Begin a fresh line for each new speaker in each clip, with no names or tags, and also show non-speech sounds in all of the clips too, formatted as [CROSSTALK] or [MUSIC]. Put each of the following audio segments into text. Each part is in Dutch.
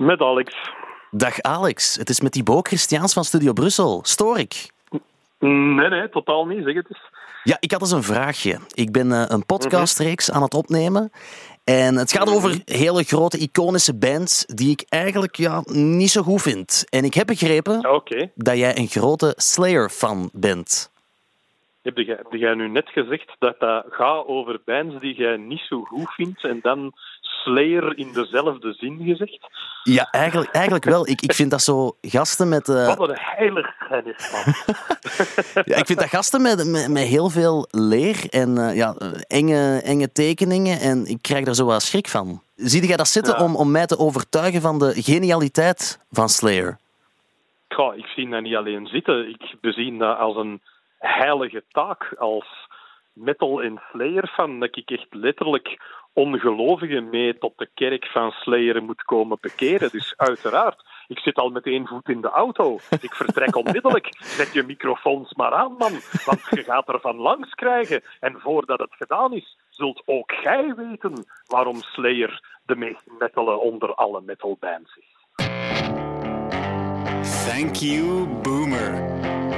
Met Alex.
Dag Alex, het is met Thibaut Christiaans van Studio Brussel. Stoor ik?
Nee, nee, totaal niet. Zeg het eens.
Ja, ik had eens een vraagje. Ik ben uh, een podcastreeks aan het opnemen. En het gaat over hele grote iconische bands die ik eigenlijk ja, niet zo goed vind. En ik heb begrepen
okay.
dat jij een grote Slayer-fan bent.
Heb jij, heb jij nu net gezegd dat dat gaat over bands die jij niet zo goed vindt en dan Slayer in dezelfde zin gezegd?
Ja, eigenlijk, eigenlijk wel. Ik, ik vind dat zo gasten met... Uh...
Wat een heiligheid man. [LAUGHS]
ja, ik vind dat gasten met, met, met heel veel leer en uh, ja, enge, enge tekeningen en ik krijg daar zo wat schrik van. Zie jij dat zitten ja. om, om mij te overtuigen van de genialiteit van Slayer?
Ja, ik zie dat niet alleen zitten. Ik bezien dat als een heilige taak, als metal en Slayer fan, dat ik echt letterlijk ongelovigen mee tot de kerk van Slayer moet komen bekeren. Dus uiteraard, ik zit al met één voet in de auto. Ik vertrek onmiddellijk. Zet je microfoons maar aan, man. Want je gaat er van langs krijgen. En voordat het gedaan is, zult ook jij weten waarom Slayer de meest metale onder alle metalbands is.
Thank you, Boomer.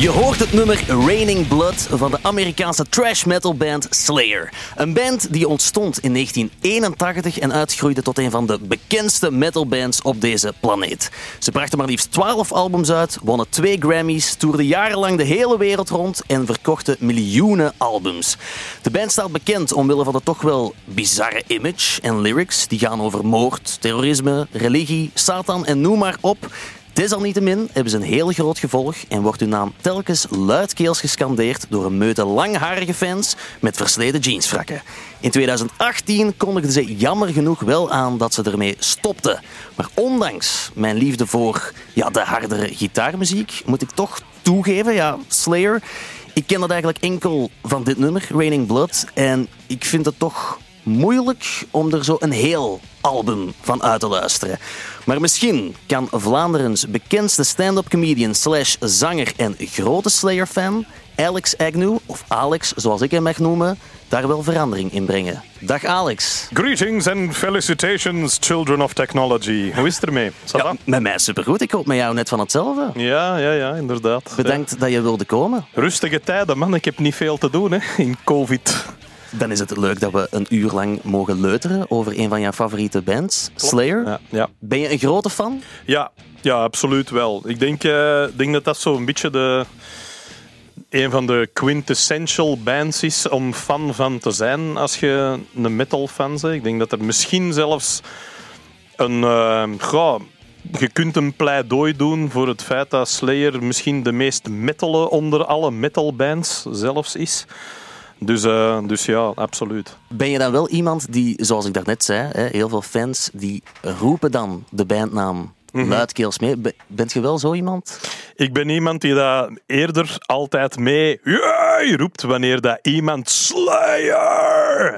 Je hoort het nummer Raining Blood van de Amerikaanse trash metal band Slayer. Een band die ontstond in 1981 en uitgroeide tot een van de bekendste metalbands op deze planeet. Ze brachten maar liefst 12 albums uit, wonnen twee Grammys, toerden jarenlang de hele wereld rond en verkochten miljoenen albums. De band staat bekend omwille van de toch wel bizarre image en lyrics die gaan over moord, terrorisme, religie, Satan en noem maar op. Desalniettemin hebben ze een heel groot gevolg en wordt hun naam telkens luidkeels gescandeerd door een meute langharige fans met versleten jeansfrakken. In 2018 kondigden ze jammer genoeg wel aan dat ze ermee stopten. Maar ondanks mijn liefde voor ja, de hardere gitaarmuziek, moet ik toch toegeven, ja, Slayer, ik ken dat eigenlijk enkel van dit nummer, Raining Blood. En ik vind het toch moeilijk om er zo een heel album van uit te luisteren. Maar misschien kan Vlaanderens bekendste stand-up comedian slash zanger en grote Slayer-fan Alex Agnew, of Alex zoals ik hem mag noemen, daar wel verandering in brengen. Dag Alex.
Greetings and felicitations, children of technology. Hoe is het ermee?
Ja, met mij supergoed. Ik hoop met jou net van hetzelfde.
Ja, ja, ja, inderdaad.
Bedankt
ja.
dat je wilde komen.
Rustige tijden, man. Ik heb niet veel te doen hè, in COVID.
Dan is het leuk dat we een uur lang mogen leuteren over een van jouw favoriete bands, Slayer.
Ja, ja.
Ben je een grote fan?
Ja, ja absoluut wel. Ik denk, uh, denk dat dat zo'n beetje de, een van de quintessential bands is om fan van te zijn als je een metal fan bent. Ik denk dat er misschien zelfs een... Uh, goh, je kunt een pleidooi doen voor het feit dat Slayer misschien de meest metale onder alle metalbands zelfs is. Dus, uh, dus ja, absoluut.
Ben je dan wel iemand die, zoals ik daarnet zei, hè, heel veel fans die roepen dan de bandnaam mm-hmm. luidkeels mee. Bent je wel zo iemand?
Ik ben iemand die dat eerder altijd mee yeah! roept wanneer dat iemand Slayer...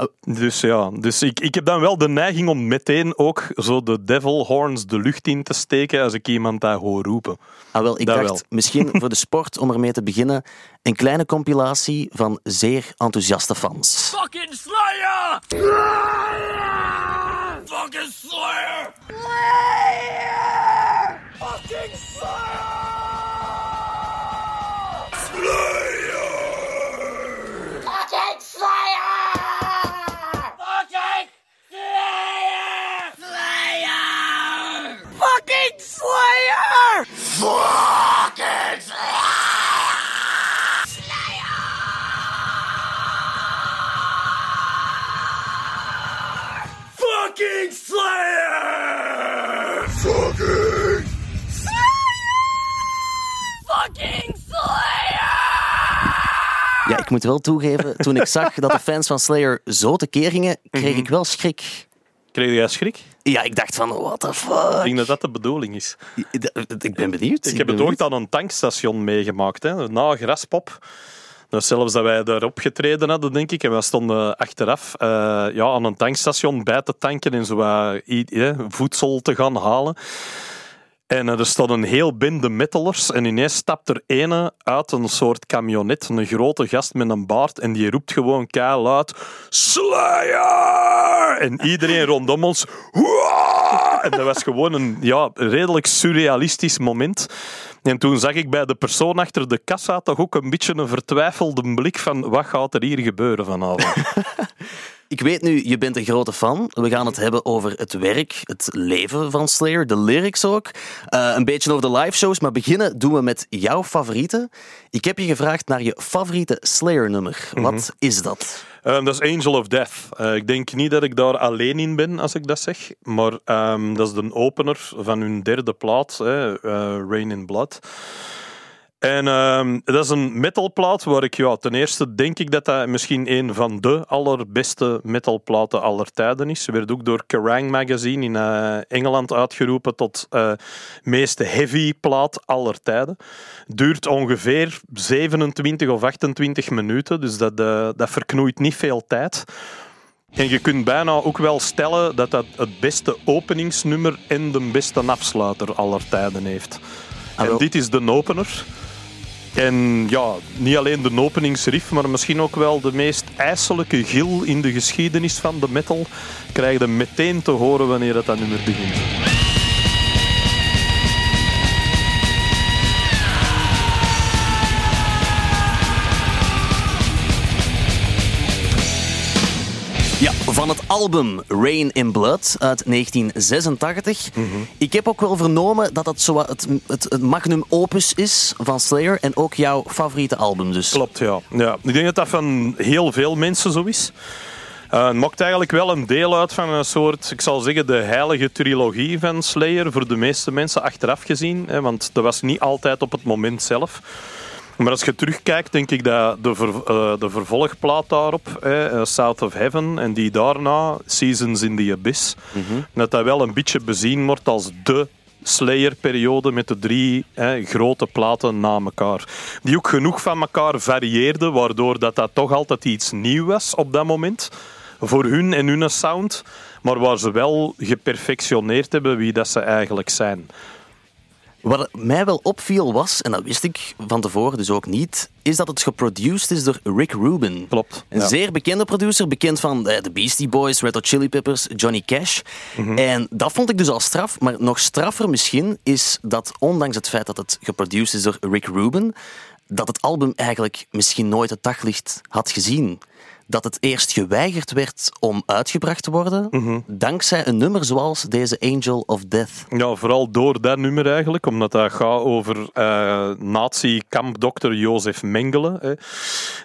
Heb, dus ja, dus ik, ik heb dan wel de neiging om meteen ook zo de devil horns de lucht in te steken als ik iemand daar hoor roepen.
Ah, wel, ik
dat
dacht
wel. [LAUGHS]
misschien voor de sport, om ermee te beginnen, een kleine compilatie van zeer enthousiaste fans.
Fucking Slayer! Slayer! Fucking Slayer! Slayer! Fucking Slayer! Slayer! Fucking Slayer! Fucking Slayer! Slayer! Fucking Slayer! Fucking Fucking Slayer! Fucking Slayer! Fucking Slayer!
Ja, ik moet wel toegeven, toen ik zag dat de fans van Slayer zo tekeer gingen, kreeg ik wel schrik.
Kreeg jij schrik?
Ja, ik dacht van, what the
Ik
fuck?
denk dat dat de bedoeling is.
Ik ben benieuwd.
Ik heb het ooit aan een tankstation meegemaakt, hè, na Graspop. Dus zelfs dat wij daar opgetreden hadden, denk ik. En wij stonden achteraf eh, ja, aan een tankstation bij te tanken en zo ja, voedsel te gaan halen. En eh, er stond een heel bende metalers en ineens stapt er ene uit een soort camionet, een grote gast met een baard, en die roept gewoon keihard Slayer! En iedereen rondom ons! En dat was gewoon een ja, redelijk surrealistisch moment. En toen zag ik bij de persoon achter de kassa toch ook een beetje een vertwijfelde blik van wat gaat er hier gebeuren vanavond? [LAUGHS]
Ik weet nu, je bent een grote fan. We gaan het hebben over het werk, het leven van Slayer, de lyrics ook. Eh, een beetje over de live shows, maar beginnen doen we met jouw favoriete. Ik heb je gevraagd naar je favoriete Slayer-nummer. Wat is dat?
Ehm, dat is Angel of Death. Eh, ik denk niet dat ik daar alleen in ben als ik dat zeg. Maar ehm, dat is de opener van hun derde plaat, hè, eh, Rain in Blood. En ehm, dat is een metalplaat waar ik, ja, ten eerste denk ik dat dat misschien een van de allerbeste metalplaten aller tijden is. Ze werd ook door Kerrang! magazine in eh, Engeland uitgeroepen tot eh meest heavy plaat aller tijden. Duurt ongeveer 27 of 28 minuten, dus dat, eh, dat verknoeit niet veel tijd. En je kunt bijna ook wel stellen dat dat het beste openingsnummer en de beste afsluiter aller tijden heeft.
Ah,
en dit is de opener. En ja, niet alleen de openingsriff, maar misschien ook wel de meest ijselijke gil in de geschiedenis van de metal. Krijg je meteen te horen wanneer het dat nummer begint.
Ja, van het album Rain in Blood uit 1986. Ik heb ook wel vernomen dat dat zo het, het, magnum opus is van Slayer en ook jouw favoriete album dus.
Klopt, ja. ja. Ik denk dat dat van heel veel mensen zo is. Eh, het maakt eigenlijk wel een deel uit van een soort, ik zal zeggen, de heilige trilogie van Slayer. Voor de meeste mensen achteraf gezien. Hè, want dat was niet altijd op het moment zelf. Maar als je terugkijkt, denk ik dat de, ver- eh, de vervolgplaat daarop, eh, South of Heaven, en die daarna, Seasons in the Abyss, dat dat wel een beetje bezien wordt als de Slayer-periode met de drie grote platen na elkaar. Die ook genoeg van elkaar varieerden, waardoor dat, dat toch altijd iets nieuw was op dat moment. Voor hun en hun sound, maar waar ze wel geperfectioneerd hebben wie dat ze eigenlijk zijn.
Wat mij wel opviel was, en dat wist ik van tevoren dus ook niet, is dat het geproduced is door Rick Rubin.
Klopt,
Een
ja.
zeer bekende producer, bekend van eh, de Beastie Boys, Red Hot Chili Peppers, Johnny Cash.
Mhm.
En dat vond ik dus al straf, maar nog straffer misschien is dat ondanks het feit dat het geproduced is door Rick Rubin, dat het album eigenlijk misschien nooit het daglicht had gezien. Dat het eerst geweigerd werd om uitgebracht te worden,
Mhm.
dankzij een nummer zoals deze Angel of Death.
Ja, vooral door dat nummer eigenlijk, omdat dat gaat over eh nazi-kampdokter Jozef Mengele, hè,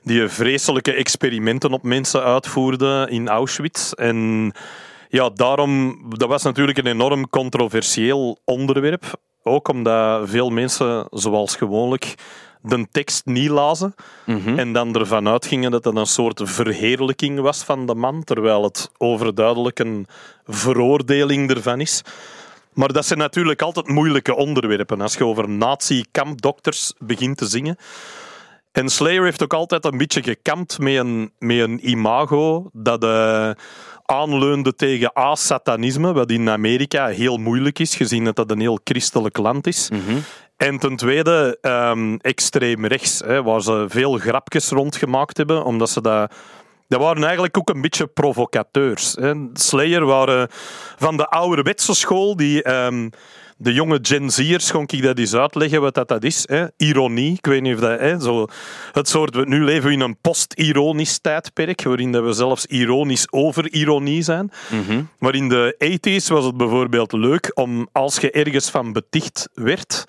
die vreselijke experimenten op mensen uitvoerde in Auschwitz. En ja, daarom, dat was natuurlijk een enorm controversieel onderwerp. Ook omdat veel mensen, zoals gewoonlijk, de tekst niet lazen. En dan ervan uitgingen dat het een soort verheerlijking was van de man, terwijl het overduidelijk een veroordeling ervan is. Maar dat zijn natuurlijk altijd moeilijke onderwerpen als je over nazi-kampdokters begint te zingen. En Slayer heeft ook altijd een beetje gekampt met een, met een imago dat eh, aanleunde tegen asatanisme, wat in Amerika heel moeilijk is, gezien dat dat een heel christelijk land is. En ten tweede ehm, extreem rechts, hè, waar ze veel grapjes rondgemaakt hebben, omdat ze dat... Dat waren eigenlijk ook een beetje provocateurs. Hè. Slayer waren van de ouderwetse school die... ehm, de jonge Gen Z'ers, kon ik dat eens uitleggen wat dat, dat is. Hè? Ironie, ik weet niet of dat... Hè? Zo, het soort, nu leven we in een post-ironisch tijdperk, waarin dat we zelfs ironisch over ironie zijn. Maar in de 80s was het bijvoorbeeld leuk om, als je ergens van beticht werd,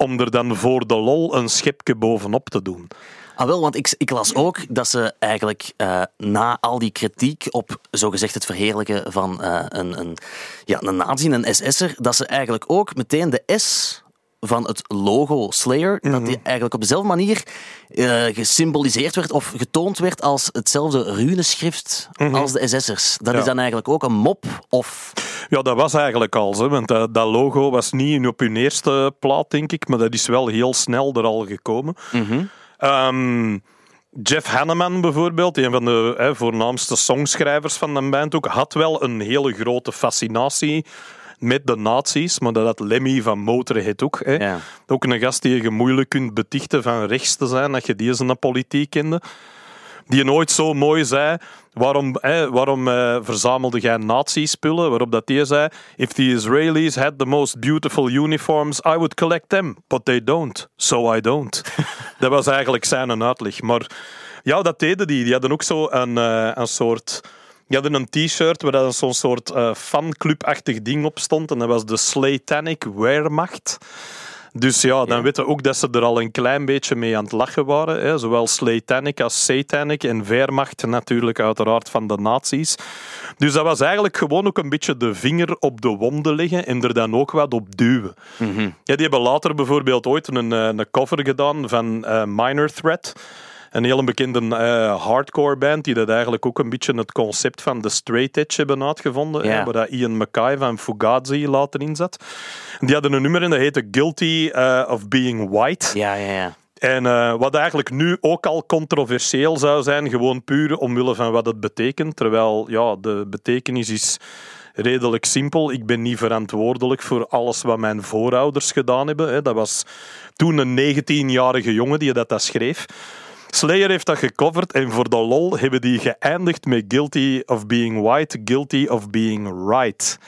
om er dan voor de lol een schepje bovenop te doen.
Ah, wel, want ik, ik las ook dat ze eigenlijk eh, na al die kritiek op zogezegd het verheerlijken van eh, een, een, ja, een nazi, SS'er, dat ze eigenlijk ook meteen de S van het logo Slayer, dat die eigenlijk op dezelfde manier eh, gesymboliseerd werd of getoond werd als hetzelfde runeschrift als de SS'ers. Dat
Ja.
is dan eigenlijk ook een mop of...
Ja, dat was eigenlijk al, hè, want dat, dat logo was niet op hun eerste plaat, denk ik, maar dat is wel heel snel er al gekomen. Ehm, Jeff Hanneman bijvoorbeeld, een van de hè, voornaamste songschrijvers van de band ook, had wel een hele grote fascinatie met de nazi's, maar dat had Lemmy van Motorhead ook. Hè.
Ja.
Ook een gast die je moeilijk kunt betichten van rechts te zijn, dat je die de politiek kende. Die nooit zo mooi zei, waarom, hè, waarom eh, verzamelde jij nazi-spullen? Waarop dat die zei, if the Israelis had the most beautiful uniforms, I would collect them, but they don't, so I don't. [LAUGHS] dat was eigenlijk zijn uitleg. Maar ja, dat deden die. Die hadden ook zo een, eh, een soort... Die hadden een t-shirt waar dan zo'n soort eh, fanclub-achtig ding op stond. En dat was de Slatanic Wehrmacht. Dus ja, dan weten we ook dat ze er al een klein beetje mee aan het lachen waren. Hè. Zowel Slatanic als Satanic en Wehrmacht natuurlijk uiteraard van de nazi's. Dus dat was eigenlijk gewoon ook een beetje de vinger op de wonden leggen en er dan ook wat op duwen. Ja, die hebben later bijvoorbeeld ooit een, eh, een cover gedaan van eh, Minor Threat. Een heel bekende eh, hardcore band die dat eigenlijk ook een beetje het concept van de straight edge hebben uitgevonden.
Ja.
waar dat Ian Mackay van Fugazi later in zat. Die hadden een nummer en dat heette Guilty eh, of Being White.
Ja, ja, ja.
En eh, wat eigenlijk nu ook al controversieel zou zijn, gewoon puur omwille van wat het betekent. Terwijl ja, de betekenis is redelijk simpel. Ik ben niet verantwoordelijk voor alles wat mijn voorouders gedaan hebben. Hè. Dat was toen een 19-jarige jongen die dat, dat schreef. Slayer heeft dat gecoverd en voor de lol hebben die geëindigd met Guilty of Being White, Guilty of Being Right.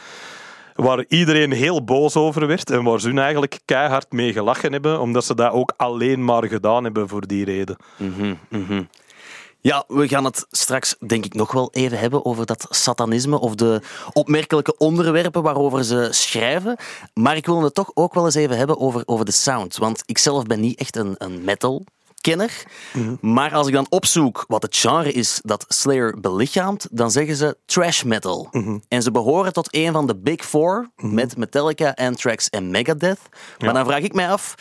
Waar iedereen heel boos over werd en waar ze hun eigenlijk keihard mee gelachen hebben, omdat ze dat ook alleen maar gedaan hebben voor die reden.
Ja, we gaan het straks denk ik nog wel even hebben over dat satanisme of de opmerkelijke onderwerpen waarover ze schrijven. Maar ik wil het toch ook wel eens even hebben over, over de sound. Want ik zelf ben niet echt een, een metal kenner. Maar als ik dan opzoek wat het genre is dat Slayer belichaamt, dan zeggen ze trash metal. En ze behoren tot een van de big four met Metallica, Anthrax en Megadeth. Maar dan vraag ik mij af,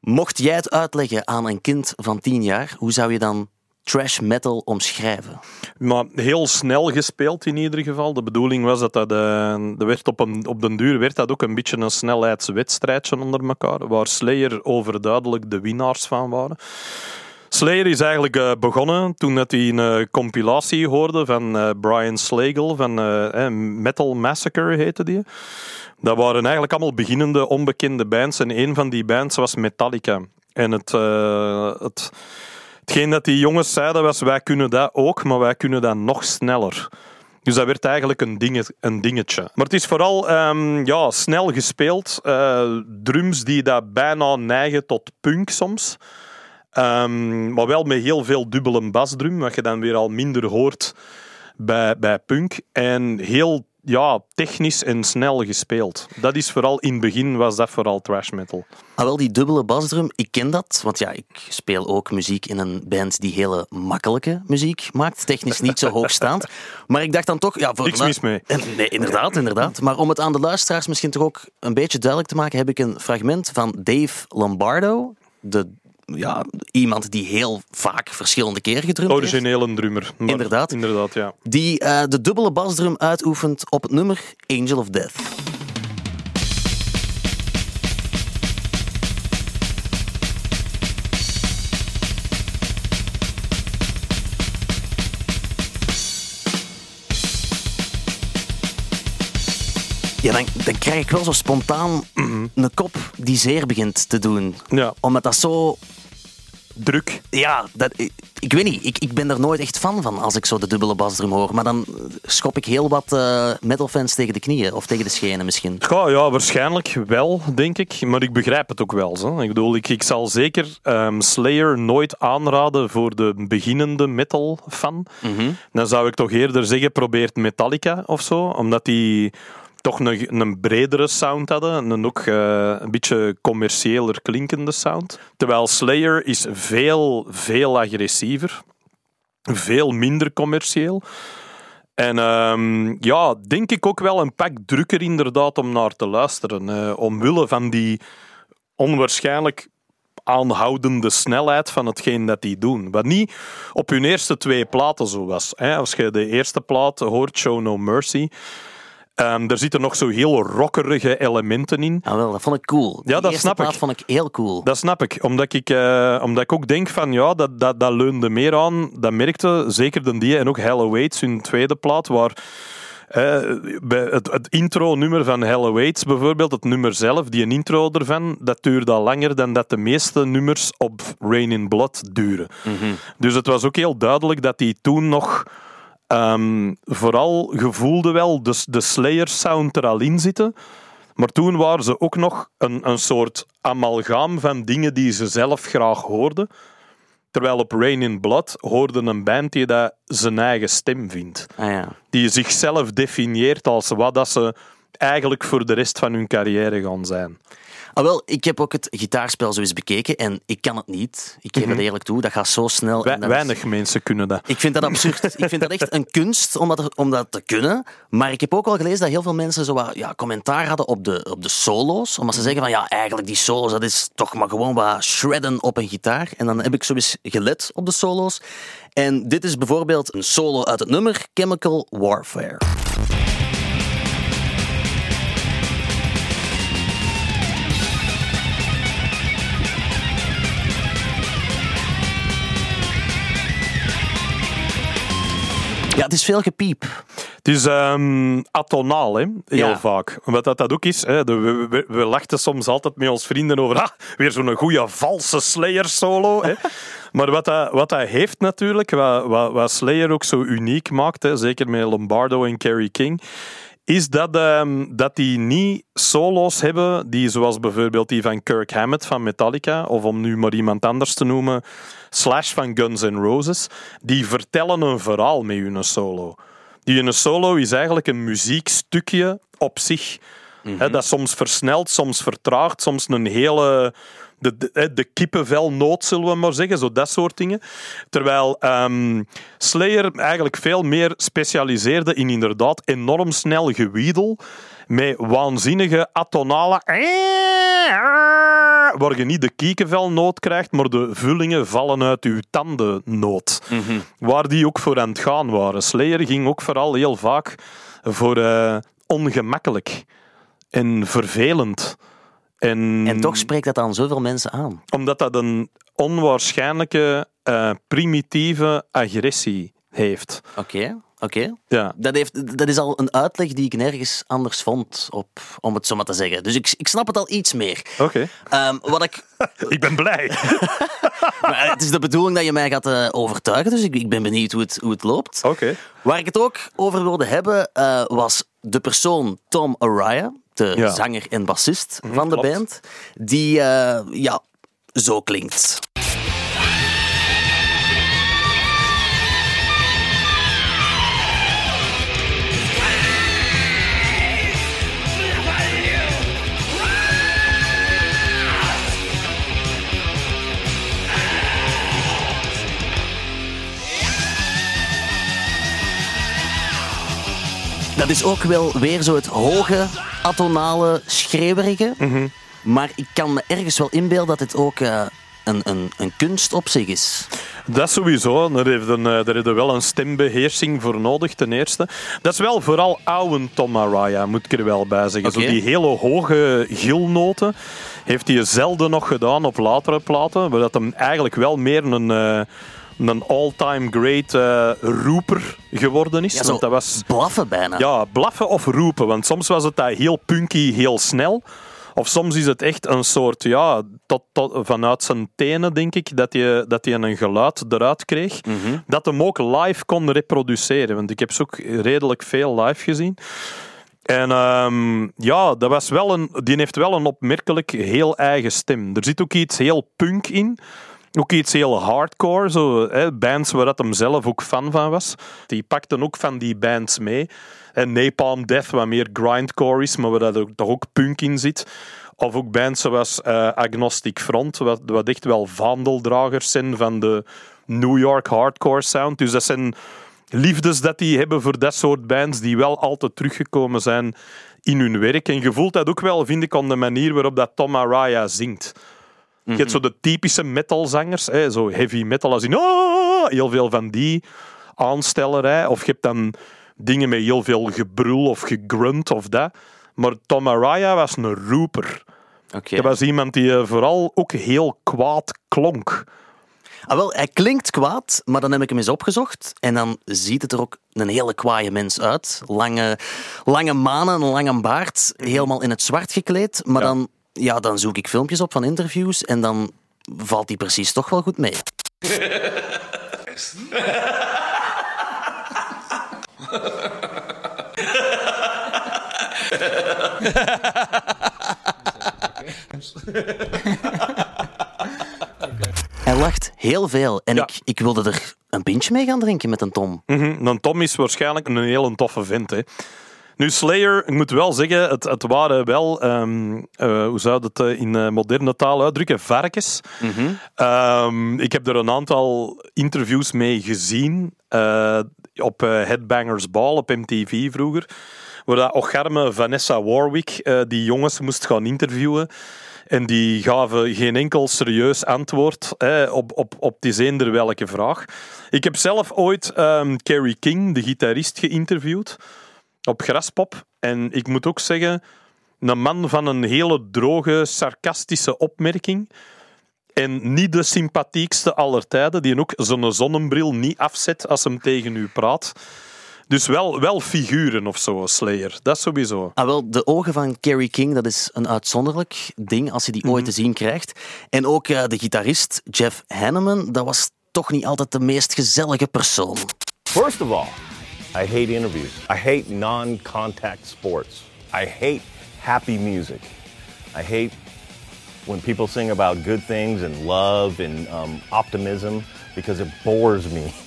mocht jij het uitleggen aan een kind van tien jaar, hoe zou je dan trash metal omschrijven?
Maar heel snel gespeeld in ieder geval. De bedoeling was dat dat... eh, er werd op, een, op den duur werd dat ook een beetje een snelheidswedstrijdje onder elkaar, waar Slayer overduidelijk de winnaars van waren. Slayer is eigenlijk eh, begonnen toen dat hij een eh, compilatie hoorde van Brian Slagle van Metal Massacre heette die. Dat waren eigenlijk allemaal beginnende onbekende bands en een van die bands was Metallica. En het, het, hetgeen dat die jongens zeiden was wij kunnen dat ook, maar wij kunnen dat nog sneller. Dus dat werd eigenlijk een, een dingetje. Maar het is vooral ehm, ja, snel gespeeld. eh, drums die dat bijna neigen tot punk soms. Ehm, maar wel met heel veel dubbele basdrum, wat je dan weer al minder hoort bij, bij punk. En heel ja, technisch en snel gespeeld. Dat is vooral in het begin was dat vooral thrash metal.
Ah, wel, die dubbele basdrum, ik ken dat. Want ja, ik speel ook muziek in een band die hele makkelijke muziek maakt. Technisch niet zo hoogstaand. [LAUGHS] Maar ik dacht dan toch... Ja, voor
Niks mis mee.
Nee, inderdaad, inderdaad. Maar om het aan de luisteraars misschien toch ook een beetje duidelijk te maken, heb ik een fragment van Dave Lombardo. De, ja, iemand die heel vaak verschillende keren gedrumd heeft.
Originele drummer. Maar
Inderdaad.
Inderdaad, ja.
Die eh, de dubbele basdrum uitoefent op het nummer Angel of Death. Ja, dan, dan krijg ik wel zo spontaan een kop die zeer begint te doen.
Ja.
Omdat dat zo
Druk.
ja, dat, ik, ik weet niet. Ik, ik ben er nooit echt fan van als ik zo de dubbele basdrum hoor. Maar dan schop ik heel wat eh, metalfans tegen de knieën. Of tegen de schenen misschien.
Ja, ja, waarschijnlijk wel, denk ik. Maar ik begrijp het ook wel. Zo. Ik bedoel, ik, ik zal zeker ehm, Slayer nooit aanraden voor de beginnende metal-fan. Dan zou ik toch eerder zeggen, probeert Metallica of zo. Omdat die toch een, een bredere sound hadden. En een ook eh, een beetje commerciëler klinkende sound. Terwijl Slayer is veel, veel agressiever. Veel minder commercieel. En ehm, ja, denk ik ook wel een pak drukker inderdaad om naar te luisteren. eh, omwille van die onwaarschijnlijk aanhoudende snelheid van hetgeen dat die doen. Wat niet op hun eerste twee platen zo was. Hè. Als je de eerste plaat hoort, Show No Mercy, Ehm, er zitten nog zo heel rockerige elementen in.
Ah, wel, dat vond ik cool.
Ja,
Die
dat
eerste
snap
plaat
ik.
vond ik heel cool.
Dat snap ik. Omdat ik, eh, omdat ik ook denk van ja, dat, dat, dat leunde meer aan. Dat merkte zeker dan die en ook Hello Waits, hun tweede plaat, waar eh, het, het intro-nummer van Hello Waits bijvoorbeeld, het nummer zelf, die een intro ervan, dat duurde al langer dan dat de meeste nummers op Rain in Blood duren. Dus het was ook heel duidelijk dat die toen nog ehm, vooral gevoelde wel de, de Slayer-sound er al in zitten. Maar toen waren ze ook nog een, een soort amalgaam van dingen die ze zelf graag hoorden. Terwijl op Rain in Blood hoorde een band die dat zijn eigen stem vindt.
Ah, ja.
Die zichzelf definieert als wat dat ze eigenlijk voor de rest van hun carrière gaan zijn.
Ah, wel, ik heb ook het gitaarspel zo eens bekeken en ik kan het niet. Ik geef het eerlijk toe, dat gaat zo snel. En is-
weinig mensen kunnen dat.
Ik vind dat absurd. [LAUGHS] ik vind dat echt een kunst om dat, om dat te kunnen. Maar ik heb ook al gelezen dat heel veel mensen zo wat, ja, commentaar hadden op de, op de solo's. Omdat ze zeggen van ja, eigenlijk die solo's, dat is toch maar gewoon wat shredden op een gitaar. En dan heb ik zo eens gelet op de solo's. En dit is bijvoorbeeld een solo uit het nummer Chemical Warfare. Ja, het is veel gepiep.
Het is ehm, atonaal, hè? heel
Ja.
vaak. Wat dat, dat ook is, hè, de- we, we, we lachten soms altijd met ons vrienden over ah, weer zo'n goede valse Slayer-solo. hè. [LAUGHS] maar wat dat, wat dat heeft natuurlijk, wat, wat, wat Slayer ook zo uniek maakt, hè, zeker met Lombardo en Kerry King, is dat, ehm, dat die niet solo's hebben die zoals bijvoorbeeld die van Kirk Hammett van Metallica, of om nu maar iemand anders te noemen, Slash van Guns N' Roses, die vertellen een verhaal met hun solo. Die een solo is eigenlijk een muziekstukje op zich. Hè, dat soms versnelt, soms vertraagt, soms een hele... De, de, kippenvelnoot, zullen we maar zeggen. Zo dat soort dingen. Terwijl ehm, Slayer eigenlijk veel meer specialiseerde in inderdaad enorm snel gewiedel. Met waanzinnige atonale... Waar je niet de kiekenvelnoot krijgt, maar de vullingen vallen uit uw tandennoot. Waar die ook voor aan het gaan waren. Slayer ging ook vooral heel vaak voor eh, ongemakkelijk en vervelend. En,
En toch spreekt dat aan zoveel mensen aan.
omdat dat een onwaarschijnlijke, eh, primitieve agressie heeft.
Oké, oké.
Ja.
Dat, heeft, dat is al een uitleg die ik nergens anders vond, op, om het zo maar te zeggen. Dus ik, ik snap het al iets meer.
Oké.
Ehm, wat ik, [LAUGHS]
Ik ben blij. [LAUGHS]
maar het is de bedoeling dat je mij gaat eh, overtuigen, dus ik, ik ben benieuwd hoe het, hoe het loopt.
Oké.
Waar ik het ook over wilde hebben, eh, was de persoon Tom Araya, de
Ja.
zanger en bassist van de
klopt.
band, die eh, ja, zo klinkt. Dat is ook wel weer zo het hoge, atonale, schreeuwerige.
Mhm.
Maar ik kan me ergens wel inbeelden dat het ook eh, een, een, een kunst op zich is.
Dat sowieso. Daar heeft, een, eh, daar je wel een stembeheersing voor nodig, ten eerste. Dat is wel vooral oude Tom Araya, moet ik er wel bij zeggen. Zo die hele hoge gilnoten heeft hij zelden nog gedaan op latere platen. Waar dat hem eigenlijk wel meer een, eh, een all-time great eh, roeper geworden is.
Ja,
Want dat was...
blaffen bijna.
Ja, blaffen of roepen. Want soms was het dat heel punky, heel snel. Of soms is het echt een soort, ja, tot, tot, vanuit zijn tenen, denk ik, dat hij, dat hij een geluid eruit kreeg. Dat hem ook live kon reproduceren. Want ik heb ze ook redelijk veel live gezien. En ehm, ja, dat was wel een, die heeft wel een opmerkelijk heel eigen stem. Er zit ook iets heel punk in. Ook iets heel hardcore, zo, hè, bands waar dat hem zelf ook fan van was. Die pakten ook van die bands mee. En Napalm Death, wat meer grindcore is, maar waar dat ook, toch ook punk in zit. Of ook bands zoals eh, Agnostic Front, wat, wat echt wel vaandeldragers zijn van de New York hardcore sound. Dus dat zijn liefdes dat die hebben voor dat soort bands die wel altijd teruggekomen zijn in hun werk. En je voelt dat ook wel, vind ik, aan de manier waarop dat Tom Araya zingt. Je hebt zo de typische metalzangers, hè, zo heavy metal als in oh, heel veel van die aanstellerij. Of je hebt dan dingen met heel veel gebrul of gegrunt of dat. Maar Tom Araya was een roeper.
Oké.
Dat was iemand die eh, vooral ook heel kwaad klonk.
Ah, wel, hij klinkt kwaad, maar dan heb ik hem eens opgezocht. En dan ziet het er ook een hele kwaaie mens uit. Lange, lange manen, een lange baard, helemaal in het zwart gekleed. Maar
Ja.
dan, ja, dan zoek ik filmpjes op van interviews en dan valt hij precies toch wel goed mee. Hij lacht heel veel en
Ja.
ik, ik wilde er een pintje mee gaan drinken met een Tom.
Mhm, Dan Tom is waarschijnlijk een heel toffe vent. Hè. Nu, Slayer, ik moet wel zeggen, het, het waren wel, ehm, eh, hoe zou je het eh, in eh, moderne taal uitdrukken, varkens. Ehm, ik heb er een aantal interviews mee gezien op Headbangers Ball op MTV vroeger, waar dat ocharme Vanessa Warwick die jongens moest gaan interviewen. En die gaven geen enkel serieus antwoord hè, op, op, op die eender welke vraag. Ik heb zelf ooit ehm Kerry King, de gitarist, geïnterviewd op Graspop. En ik moet ook zeggen, een man van een hele droge, sarcastische opmerking. En niet de sympathiekste aller tijden, die ook zijn zonnebril niet afzet als hem tegen u praat. Dus wel, wel figuren of zo, Slayer. Dat sowieso.
Ah, wel, de ogen van Kerry King, dat is een uitzonderlijk ding als je die ooit te zien krijgt. En ook eh, de gitarist Jeff Hanneman, dat was toch niet altijd de meest gezellige persoon.
First of all, I hate interviews. I hate non contact sports. I hate happy music. I hate when people sing about good things and love and um, optimism because it bores me. [LAUGHS]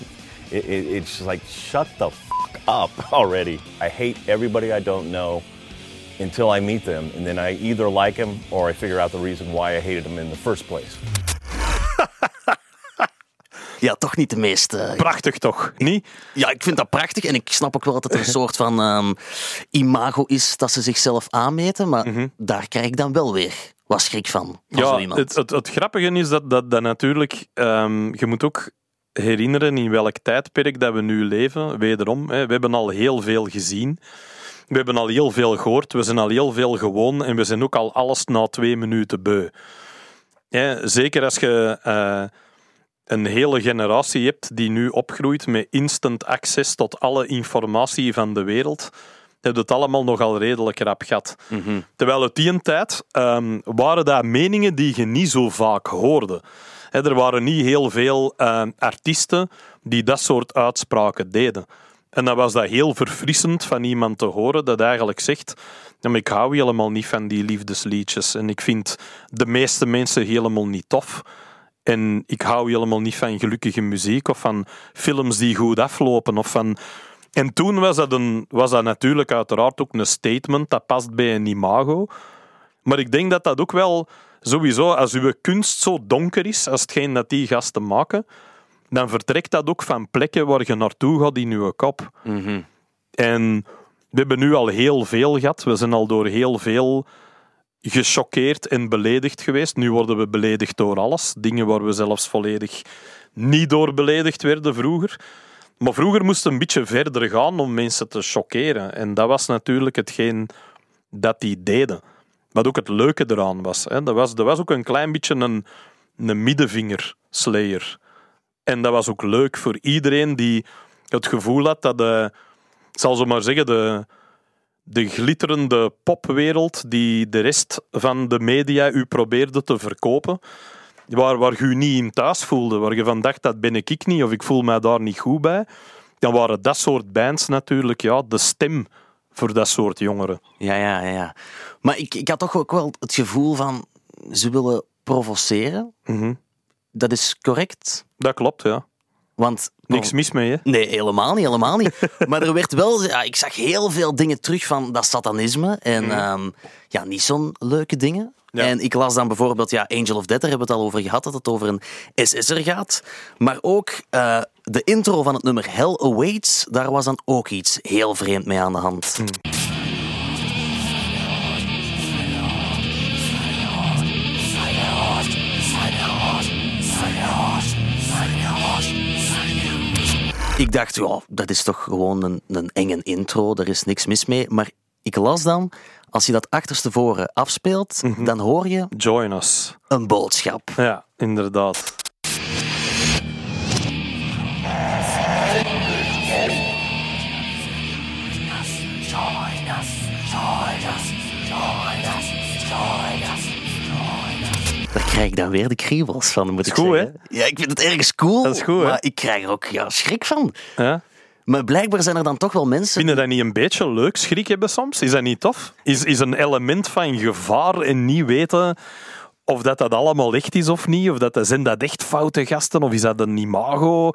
It, it, it's like, shut the fuck up [LAUGHS] already. I hate everybody I don't know until I meet them, and then I either like them or I figure out the reason why I hated them in the first place.
Ja, toch niet de meest...
Prachtig toch, niet?
Ja, ik vind dat prachtig en ik snap ook wel dat het een soort van ehm, imago is dat ze zichzelf aanmeten, maar daar krijg ik dan wel weer wat schrik van, van zo
Ja,
iemand.
het, het, het grappige is dat, dat, dat natuurlijk... ehm, je moet ook herinneren in welk tijdperk dat we nu leven. Wederom, hè, we hebben al heel veel gezien. We hebben al heel veel gehoord. We zijn al heel veel gewoon. En we zijn ook al alles na twee minuten beu. Hè, zeker als je eh, een hele generatie hebt die nu opgroeit met instant access tot alle informatie van de wereld, heb het allemaal nogal redelijk rap gehad. Terwijl uit die tijd ehm, waren dat meningen die je niet zo vaak hoorde. Er waren niet heel veel ehm, artiesten die dat soort uitspraken deden. En dan was dat heel verfrissend van iemand te horen dat eigenlijk zegt: ik hou helemaal niet van die liefdesliedjes en ik vind de meeste mensen helemaal niet tof. En ik hou helemaal niet van gelukkige muziek of van films die goed aflopen. Of van... En toen was dat, een, was dat natuurlijk uiteraard ook een statement dat past bij een imago. Maar ik denk dat dat ook wel sowieso, als uw kunst zo donker is, als hetgeen dat die gasten maken, dan vertrekt dat ook van plekken waar je naartoe gaat in uw kop. En we hebben nu al heel veel gehad. We zijn al door heel veel gechoqueerd en beledigd geweest. Nu worden we beledigd door alles. Dingen waar we zelfs volledig niet door beledigd werden vroeger. Maar vroeger moest het een beetje verder gaan om mensen te choqueren. En dat was natuurlijk hetgeen dat die deden. Wat ook het leuke eraan was. Hè. Dat, was dat was ook een klein beetje een, een. En dat was ook leuk voor iedereen die het gevoel had dat de, ik zal zo maar zeggen, de, de glitterende popwereld die de rest van de media u probeerde te verkopen, waar, waar je je niet in thuis voelde, waar je van dacht, dat ben ik niet, of ik voel mij daar niet goed bij, dan waren dat soort bands natuurlijk ja, de stem voor dat soort jongeren.
Ja, ja, ja, ja. Maar ik, ik had toch ook wel het gevoel van, ze willen provoceren.
Mhm.
Dat is correct,
Dat klopt, ja.
Want...
Niks mis mee, hè?
Nee, helemaal niet, helemaal niet. [LAUGHS] Maar er werd wel, ja, ik zag heel veel dingen terug van dat satanisme en ehm, ja, niet zo'n leuke dingen.
Ja.
En ik las dan bijvoorbeeld, ja, Angel of Death, daar hebben we het al over gehad, dat het over een SS'er gaat. Maar ook eh, de intro van het nummer Hell Awaits, daar was dan ook iets heel vreemd mee aan de hand. Ik dacht, ja, dat is toch gewoon een, een enge intro, daar is niks mis mee. Maar ik las dan, als je dat achterstevoren afspeelt, dan hoor je
Join us.
een boodschap.
Ja, inderdaad.
Daar krijg ik dan weer de kriebels van, moet ik
goed,
zeggen. Ja, ik vind het ergens cool,
Dat is goed, hè?
maar ik krijg er ook ja, schrik van.
Ja.
Maar blijkbaar zijn er dan toch wel mensen...
Vinden dat niet een beetje leuk, schrik hebben soms? Is dat niet tof? Is, is een element van gevaar en niet weten of dat, dat allemaal echt is of niet? Of dat, zijn dat echt foute gasten? Of is dat een imago?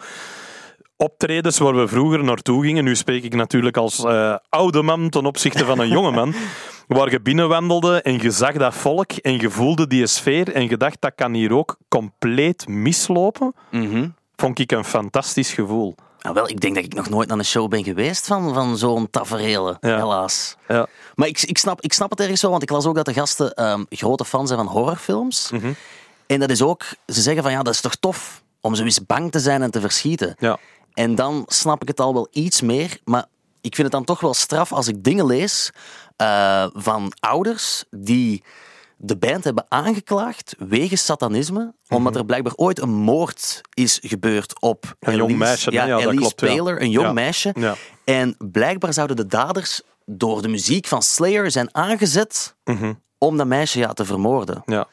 Optredens waar we vroeger naartoe gingen, nu spreek ik natuurlijk als eh, oude man ten opzichte van een jonge man, [LAUGHS] waar je binnenwandelde en je zag dat volk en je voelde die sfeer en je dacht dat kan hier ook compleet mislopen,
Mhm.
vond ik een fantastisch gevoel.
Nou, wel, ik denk dat ik nog nooit naar een show ben geweest van, van zo'n tafereel,
Ja.
helaas.
Ja.
Maar ik, ik, snap, ik snap het ergens zo, want ik las ook dat de gasten ehm, grote fan zijn van horrorfilms.
Mhm.
En dat is ook, ze zeggen van ja, dat is toch tof om zo eens bang te zijn en te verschieten.
Ja.
En dan snap ik het al wel iets meer, maar ik vind het dan toch wel straf als ik dingen lees eh, van ouders die de band hebben aangeklaagd wegens satanisme, omdat er blijkbaar ooit een moord is gebeurd op
Mhm. Een jong meisje?
Ja,
Ja, dat klopt, ja.
Een jong
Ja.
meisje. En blijkbaar zouden de daders door de muziek van Slayer zijn aangezet om dat meisje ja, te vermoorden.
Ja.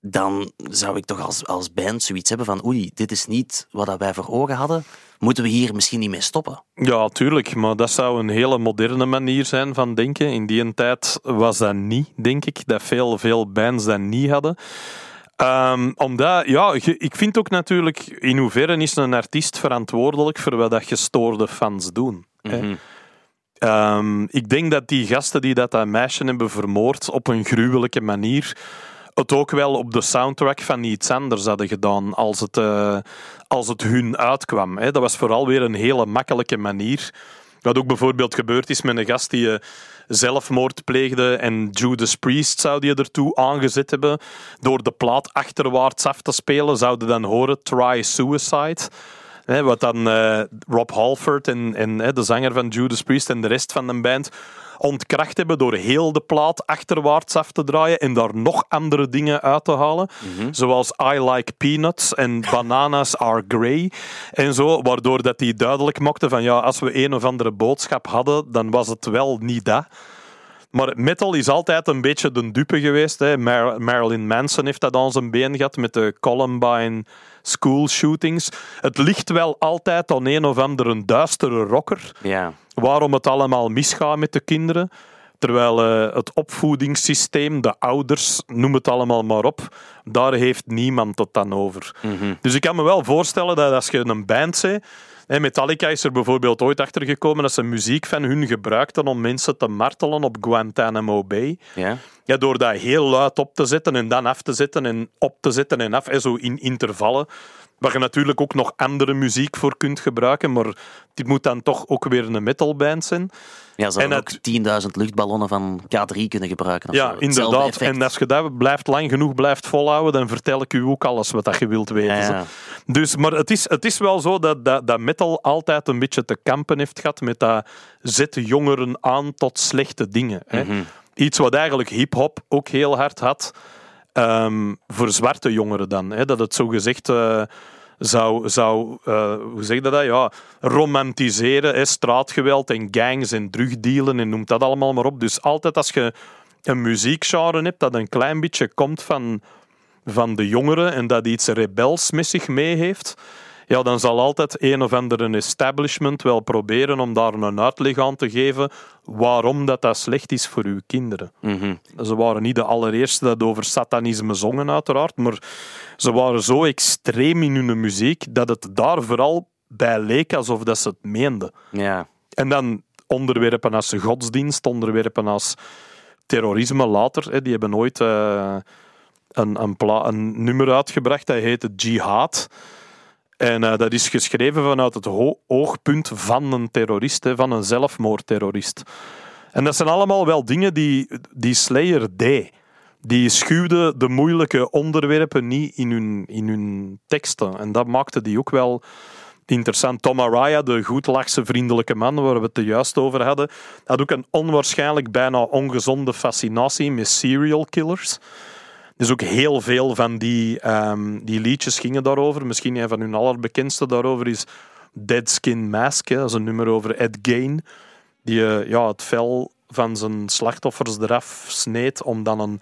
Dan zou ik toch als, als band zoiets hebben van oei, dit is niet wat dat wij voor ogen hadden. Moeten we hier misschien niet mee stoppen?
Ja, tuurlijk. Maar dat zou een hele moderne manier zijn van denken. In die tijd was dat niet, denk ik. Dat veel, veel bands dat niet hadden. Ehm, omdat, ja, ik vind ook natuurlijk, in hoeverre is een artiest verantwoordelijk voor wat dat gestoorde fans doen. hè? Ehm, ik denk dat die gasten die dat, dat meisje hebben vermoord op een gruwelijke manier, het ook wel op de soundtrack van iets anders hadden gedaan als het, eh, als het hun uitkwam. Hè. Dat was vooral weer een hele makkelijke manier. Wat ook bijvoorbeeld gebeurd is met een gast die eh, zelfmoord pleegde en Judas Priest zou die ertoe aangezet hebben. Door de plaat achterwaarts af te spelen, zouden dan horen Try Suicide. Hè, wat dan eh, Rob Halford en, en de zanger van Judas Priest en de rest van de band ontkracht hebben door heel de plaat achterwaarts af te draaien en daar nog andere dingen uit te halen. Zoals I Like Peanuts en Bananas Are Grey en zo. Waardoor dat die duidelijk maakte van ja, als we een of andere boodschap hadden, dan was het wel niet dat. Maar metal is altijd een beetje de dupe geweest. Hè. Mar- Marilyn Manson heeft dat aan zijn been gehad met de Columbine school shootings. Het ligt wel altijd aan een of andere duistere rocker
Ja.
Waarom het allemaal misgaat met de kinderen. Terwijl eh, het opvoedingssysteem, de ouders, noem het allemaal maar op, daar heeft niemand het dan over. Dus ik kan me wel voorstellen dat als je een band bent. hè, Metallica is er bijvoorbeeld ooit achter gekomen dat ze muziek van hun gebruikten om mensen te martelen op Guantanamo Bay.
Ja.
Ja, door dat heel luid op te zetten en dan af te zetten en op te zetten en af, en zo in intervallen. Waar je natuurlijk ook nog andere muziek voor kunt gebruiken, maar dit moet dan toch ook weer een metalband zijn.
Ja, ze ook 10.000 luchtballonnen van K3 kunnen gebruiken.
Ja,
zo.
Inderdaad. En als je dat blijft lang genoeg blijft volhouden, dan vertel ik u ook alles wat dat je wilt weten.
Ja, ja.
Dus, maar het is, het is wel zo dat, dat, dat metal altijd een beetje te kampen heeft gehad met dat zet jongeren aan tot slechte dingen. Hè.
Mhm.
Iets wat eigenlijk hip-hop ook heel hard had. Ehm, voor zwarte jongeren dan. Hè. Dat het zo gezegd eh, zou, zou eh, hoe zeg je dat? Ja, romantiseren. Hè. Straatgeweld en gangs en drugdealen en noem dat allemaal maar op. Dus altijd als je een muziekgenre hebt dat een klein beetje komt van, van de jongeren en dat iets rebels met zich mee heeft, ja, dan zal altijd een of andere establishment wel proberen om daar een uitleg aan te geven waarom dat, dat slecht is voor uw kinderen. Ze waren niet de allereerste dat over satanisme zongen, uiteraard, maar ze waren zo extreem in hun muziek dat het daar vooral bij leek alsof dat ze het meenden.
Ja.
En dan onderwerpen als godsdienst, onderwerpen als terrorisme later. Hè, die hebben ooit eh, een, een, een nummer uitgebracht, dat heette Jihad. En eh, dat is geschreven vanuit het oogpunt van een terrorist, van een zelfmoordterrorist. En dat zijn allemaal wel dingen die, die Slayer deed. Die schuwde de moeilijke onderwerpen niet in hun, in hun teksten. En dat maakte die ook wel interessant. Tom Araya, de goedlachse vriendelijke man waar we het juist over hadden, had ook een onwaarschijnlijk bijna ongezonde fascinatie met serial killers. Dus ook heel veel van die, ehm, die liedjes gingen daarover. Misschien een van hun allerbekendste daarover is Dead Skin Mask. Hè. Dat is een nummer over Ed Gein, die eh, ja, het vel van zijn slachtoffers eraf sneed om dan een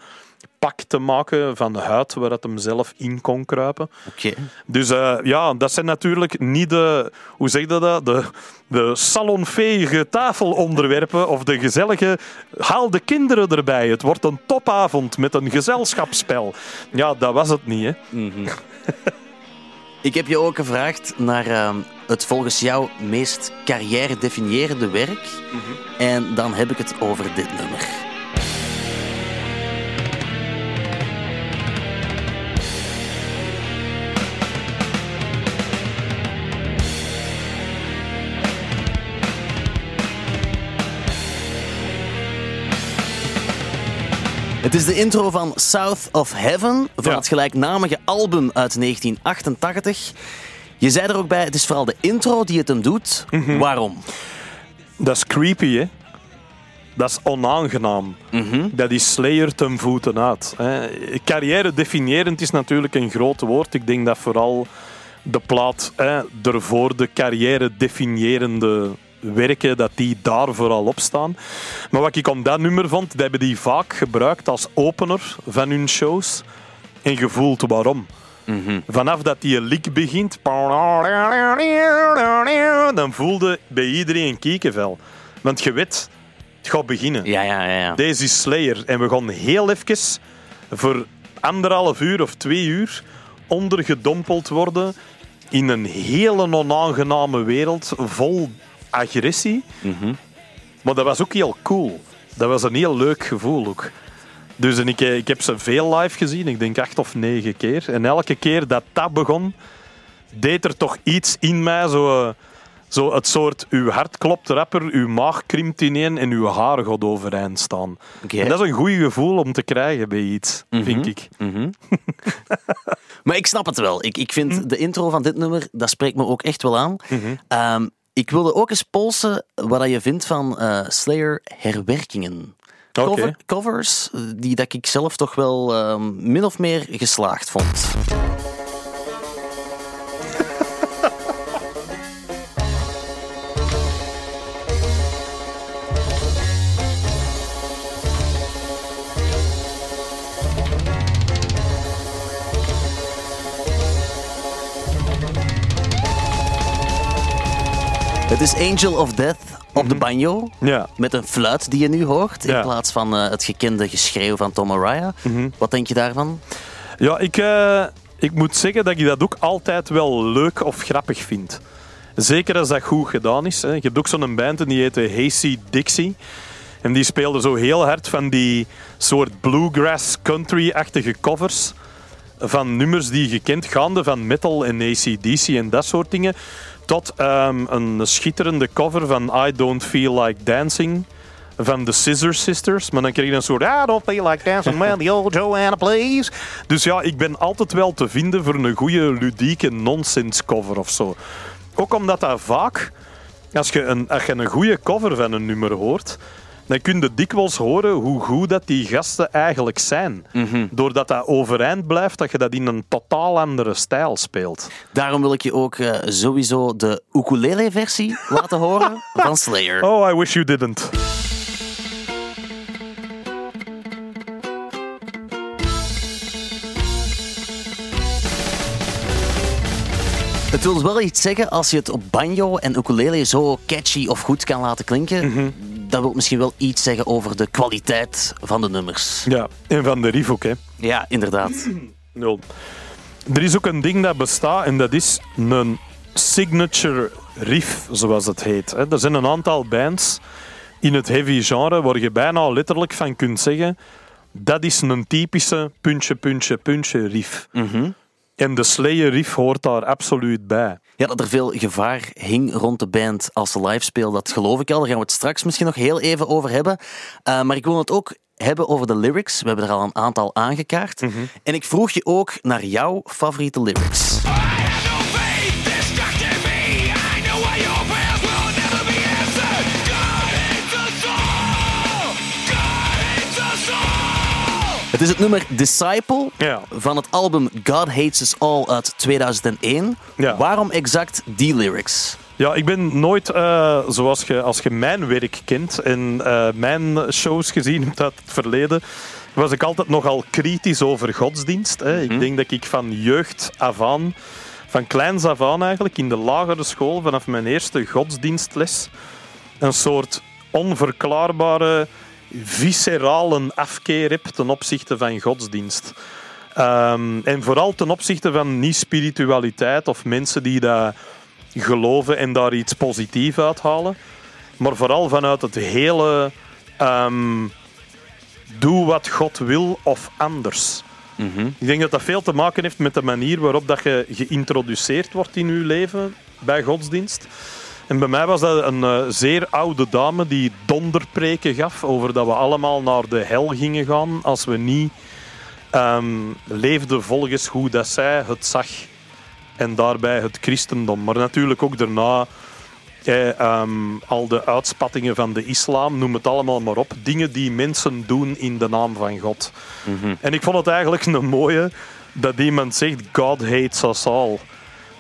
pak te maken van huid waar het hem zelf in kon kruipen.
Oké.
Dus eh, ja, dat zijn natuurlijk niet de, hoe zeg je dat, de, de salonveege tafelonderwerpen of de gezellige, haal de kinderen erbij. Het wordt een topavond met een gezelschapsspel. Ja, dat was het niet, hè.
Ik heb je ook gevraagd naar ehm, het volgens jou meest carrière-definiërende werk. En dan heb ik het over dit nummer. Is de intro van South of Heaven van
Ja.
het gelijknamige album uit 1988. Je zei er ook bij, het is vooral de intro die het hem doet.
Mhm.
Waarom?
Dat is creepy, hè. Dat is onaangenaam. Dat is Slayer ten voeten uit. Hè. Carrière definiërend is natuurlijk een groot woord. Ik denk dat vooral de plaat hè, ervoor de carrière definiërende werken, dat die daar vooral op staan. Maar wat ik om dat nummer vond, dat hebben die vaak gebruikt als opener van hun shows. En gevoeld waarom. Vanaf dat die liek begint, dan voelde bij iedereen een kiekenvel. Want je weet, het gaat beginnen.
Ja, ja, ja. ja.
Deze is Slayer. En we gaan heel even voor anderhalf uur of twee uur ondergedompeld worden in een hele onaangename wereld vol agressie. Maar dat was ook heel cool. Dat was een heel leuk gevoel ook. Dus en ik, eh, ik heb ze veel live gezien, ik denk acht of negen keer. En elke keer dat dat begon, deed er toch iets in mij. Zo, eh, zo het soort, uw hart klopt rapper, uw maag krimpt ineen en uw haar gaat overeind staan. En dat is een goed gevoel om te krijgen bij iets, vind ik. [LAUGHS]
Maar ik snap het wel. Ik, ik vind
Hm.
de intro van dit nummer, dat spreekt me ook echt wel aan.
Mhm.
Ik wilde ook eens polsen wat je vindt van eh, Slayer herwerkingen. Covers eh, die dat ik zelf toch wel ehm, min of meer geslaagd vond. Het is Angel of Death op de banjo.
Ja.
Met een fluit die je nu hoort, in
Ja.
plaats van eh, het gekende geschreeuw van Tom Araya.
Mhm.
Wat denk je daarvan?
Ja, ik, eh, ik moet zeggen dat ik dat ook altijd wel leuk of grappig vind. Zeker als dat goed gedaan is. Hè. Je hebt ook zo'n band en die heette Hazy Dixie. En die speelde zo heel hard van die soort bluegrass country-achtige covers. Van nummers die je kent, gaande van metal en ACDC en dat soort dingen. Tot ehm, een schitterende cover van I Don't Feel Like Dancing van de Scissor Sisters. Maar dan kreeg je een soort I don't feel like dancing when the old Joanna plays. Dus ja, ik ben altijd wel te vinden voor een goede ludieke nonsense cover of zo. Ook omdat dat vaak, als je een, als je een goede cover van een nummer hoort, dan kun je dikwijls horen hoe goed dat die gasten eigenlijk zijn. Doordat dat overeind blijft, dat je dat in een totaal andere stijl speelt.
Daarom wil ik je ook eh, sowieso de ukulele-versie laten horen van Slayer.
Oh, I wish you didn't.
Het wil wel iets zeggen als je het op banjo en ukulele zo catchy of goed kan laten klinken.
Mhm.
Dat wil misschien wel iets zeggen over de kwaliteit van de nummers.
Ja, en van de riff ook, hè.
Ja, inderdaad. [CLEARS THROAT]
Nul. Er is ook een ding dat bestaat en dat is een signature riff, zoals het heet. Er zijn een aantal bands in het heavy genre waar je bijna letterlijk van kunt zeggen dat is een typische puntje, puntje, puntje riff. En de Slayer riff hoort daar absoluut bij.
Ja, dat er veel gevaar hing rond de band als ze live speelde, dat geloof ik al. Daar gaan we het straks misschien nog heel even over hebben. Uh, maar ik wil het ook hebben over de lyrics. We hebben er al een aantal aangekaart.
Mhm.
En ik vroeg je ook naar jouw favoriete lyrics. Het is het nummer Disciple
Ja.
van het album God Hates Us All uit 2001.
Ja.
Waarom exact die lyrics?
Ja, ik ben nooit, eh, zoals je, als je mijn werk kent en eh, mijn shows gezien hebt uit het verleden, was ik altijd nogal kritisch over godsdienst. Hè. Ik denk dat ik van jeugd af aan, van kleins af aan eigenlijk, in de lagere school, vanaf mijn eerste godsdienstles, een soort onverklaarbare, viscerale afkeer heb ten opzichte van godsdienst. Ehm, en vooral ten opzichte van niet-spiritualiteit of mensen die dat geloven en daar iets positiefs uithalen. Maar vooral vanuit het hele ehm, doe wat God wil of anders. Ik denk dat dat veel te maken heeft met de manier waarop dat je geïntroduceerd wordt in je leven bij godsdienst. En bij mij was dat een eh, zeer oude dame die donderpreken gaf over dat we allemaal naar de hel gingen gaan als we niet ehm, leefden volgens hoe dat zij het zag en daarbij het christendom. Maar natuurlijk ook daarna eh, al de uitspattingen van de islam, noem het allemaal maar op. Dingen die mensen doen in de naam van God. En ik vond het eigenlijk een mooie dat iemand zegt: God hates us all.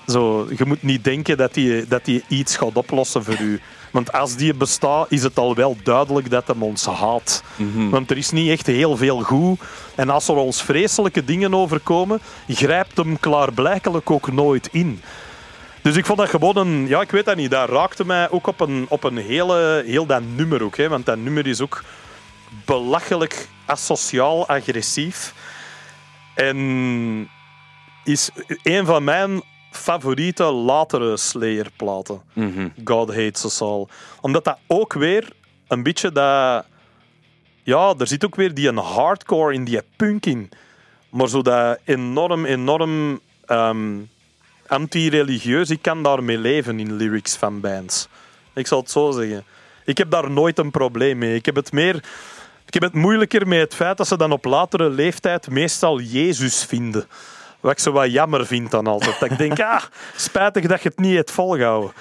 Zo, je moet niet denken dat die, dat die iets gaat oplossen voor u. Want als die bestaat, is het al wel duidelijk dat hem ons haat. Want er is niet echt heel veel goed. En als er ons vreselijke dingen overkomen, grijpt hem klaarblijkelijk ook nooit in. Dus ik vond dat gewoon een... Ja, ik weet dat niet. Dat raakte mij ook op een, op een hele... Heel dat nummer ook. Hè, want dat nummer is ook belachelijk asociaal agressief. En is een van mijn favoriete latere Slayer-platen. God Hates Us All. Omdat dat ook weer een beetje dat... Ja, er zit ook weer die een hardcore in, die punk in. Maar zo dat enorm, enorm ehm, anti-religieus. Ik kan daarmee leven in lyrics van bands. Ik zal het zo zeggen. Ik heb daar nooit een probleem mee. Ik heb het meer... Ik heb het moeilijker met het feit dat ze dan op latere leeftijd meestal Jezus vinden. Wat ik zo wat jammer vind dan altijd. Dat ik denk, ah, spijtig dat je het niet hebt volgehouden. [LAUGHS]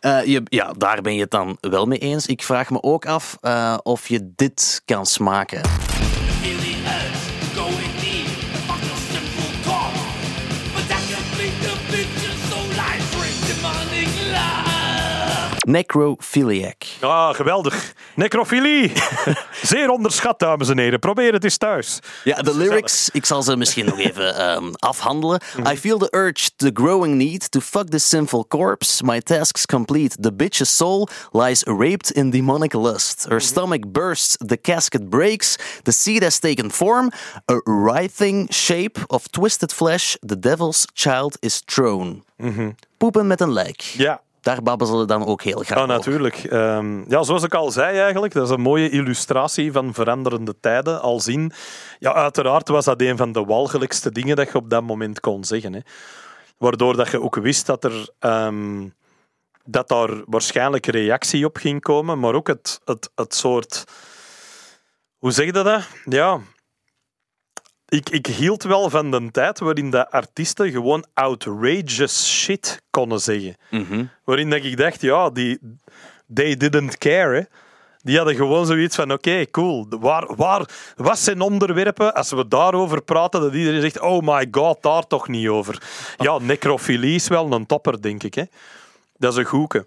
Eh, je, ja, daar ben je het dan wel mee eens. Ik vraag me ook af eh, of je dit kan smaken. Necrophiliac.
Ah, geweldig. Necrofilie. [LAUGHS] Zeer onderschat, dames en heren. Probeer het eens thuis.
Ja, de lyrics, ik zal ze misschien nog even ehm, afhandelen. I feel the urge, the growing need to fuck this sinful corpse. My tasks complete. The bitch's soul lies raped in demonic lust. Her stomach bursts, the casket breaks. The seed has taken form. A writhing shape of twisted flesh. The devil's child is thrown. Poepen met een lijk.
Ja.
Daar babbelen ze dan ook heel graag
Ja,
over.
natuurlijk. Ehm, ja, zoals ik al zei eigenlijk, dat is een mooie illustratie van veranderende tijden. Al zien, ja, uiteraard was dat een van de walgelijkste dingen dat je op dat moment kon zeggen. Hè. Waardoor dat je ook wist dat er... ehm, dat daar waarschijnlijk reactie op ging komen, maar ook het, het, het soort... Hoe zeg je dat? Ja... Ik, ik hield wel van de tijd waarin de artiesten gewoon outrageous shit konden zeggen. Waarin dat ik dacht, ja, die, they didn't care. Hè. Die hadden gewoon zoiets van, oké, cool. Waar, waar, wat zijn onderwerpen, als we daarover praten, dat iedereen zegt, oh my god, daar toch niet over. Ja, necrofilie is wel een topper, denk ik. Hè. Dat is een goeke.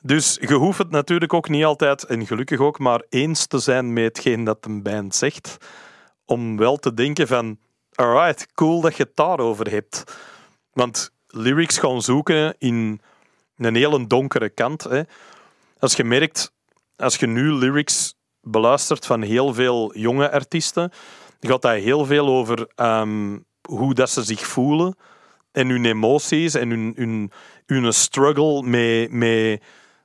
Dus je hoeft het natuurlijk ook niet altijd, en gelukkig ook, maar eens te zijn met hetgeen dat een band zegt. Om wel te denken van, alright, cool dat je het daarover hebt. Want lyrics gaan zoeken in een hele donkere kant. Hè. Als je merkt, als je nu lyrics beluistert van heel veel jonge artiesten, gaat dat heel veel over ehm, hoe dat ze zich voelen en hun emoties en hun, hun, hun struggle met, met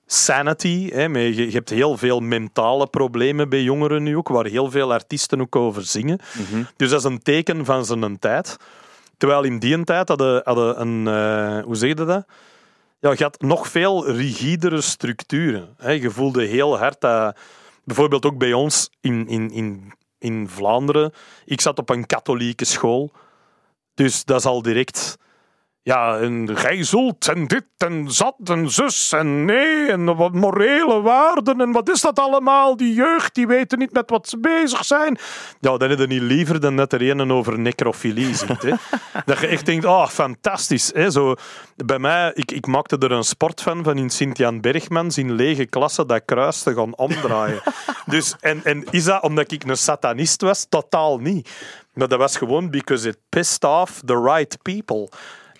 sanity. Hè, je, je hebt heel veel mentale problemen bij jongeren nu ook, waar heel veel artiesten ook over zingen. Dus dat is een teken van zijn tijd. Terwijl in die tijd hadden, hadden een... eh, hoe zeg je dat? Ja, je had nog veel rigidere structuren. Hè. Je voelde heel hard dat... Bijvoorbeeld ook bij ons in, in, in, in Vlaanderen. Ik zat op een katholieke school. Dus dat is al direct... Ja, en gij zult en dit en zat en zus en nee en wat morele waarden en wat is dat allemaal? Die jeugd, die weten niet met wat ze bezig zijn. Ja, dan is het niet liever dan dat er een over necrofilie zit. Hè. [LAUGHS] dat je echt denkt, oh, fantastisch. Hè. Zo, bij mij, ik, ik maakte er een sport van, van in Sint-Jan Bergmans in lege klasse dat kruis te gaan omdraaien. [LAUGHS] dus, en, en is dat omdat ik een satanist was? Totaal niet. Maar dat was gewoon because it pissed off the right people.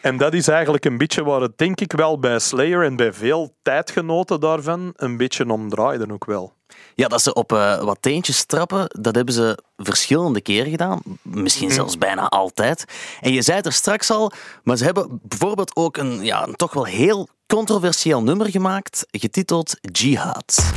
En dat is eigenlijk een beetje waar het denk ik wel bij Slayer en bij veel tijdgenoten daarvan een beetje omdraaide ook wel.
Ja, dat ze op eh, wat teentjes trappen, dat hebben ze verschillende keren gedaan. Misschien zelfs bijna altijd. En je zei het er straks al, maar ze hebben bijvoorbeeld ook een, ja, een toch wel heel controversieel nummer gemaakt, getiteld Jihad.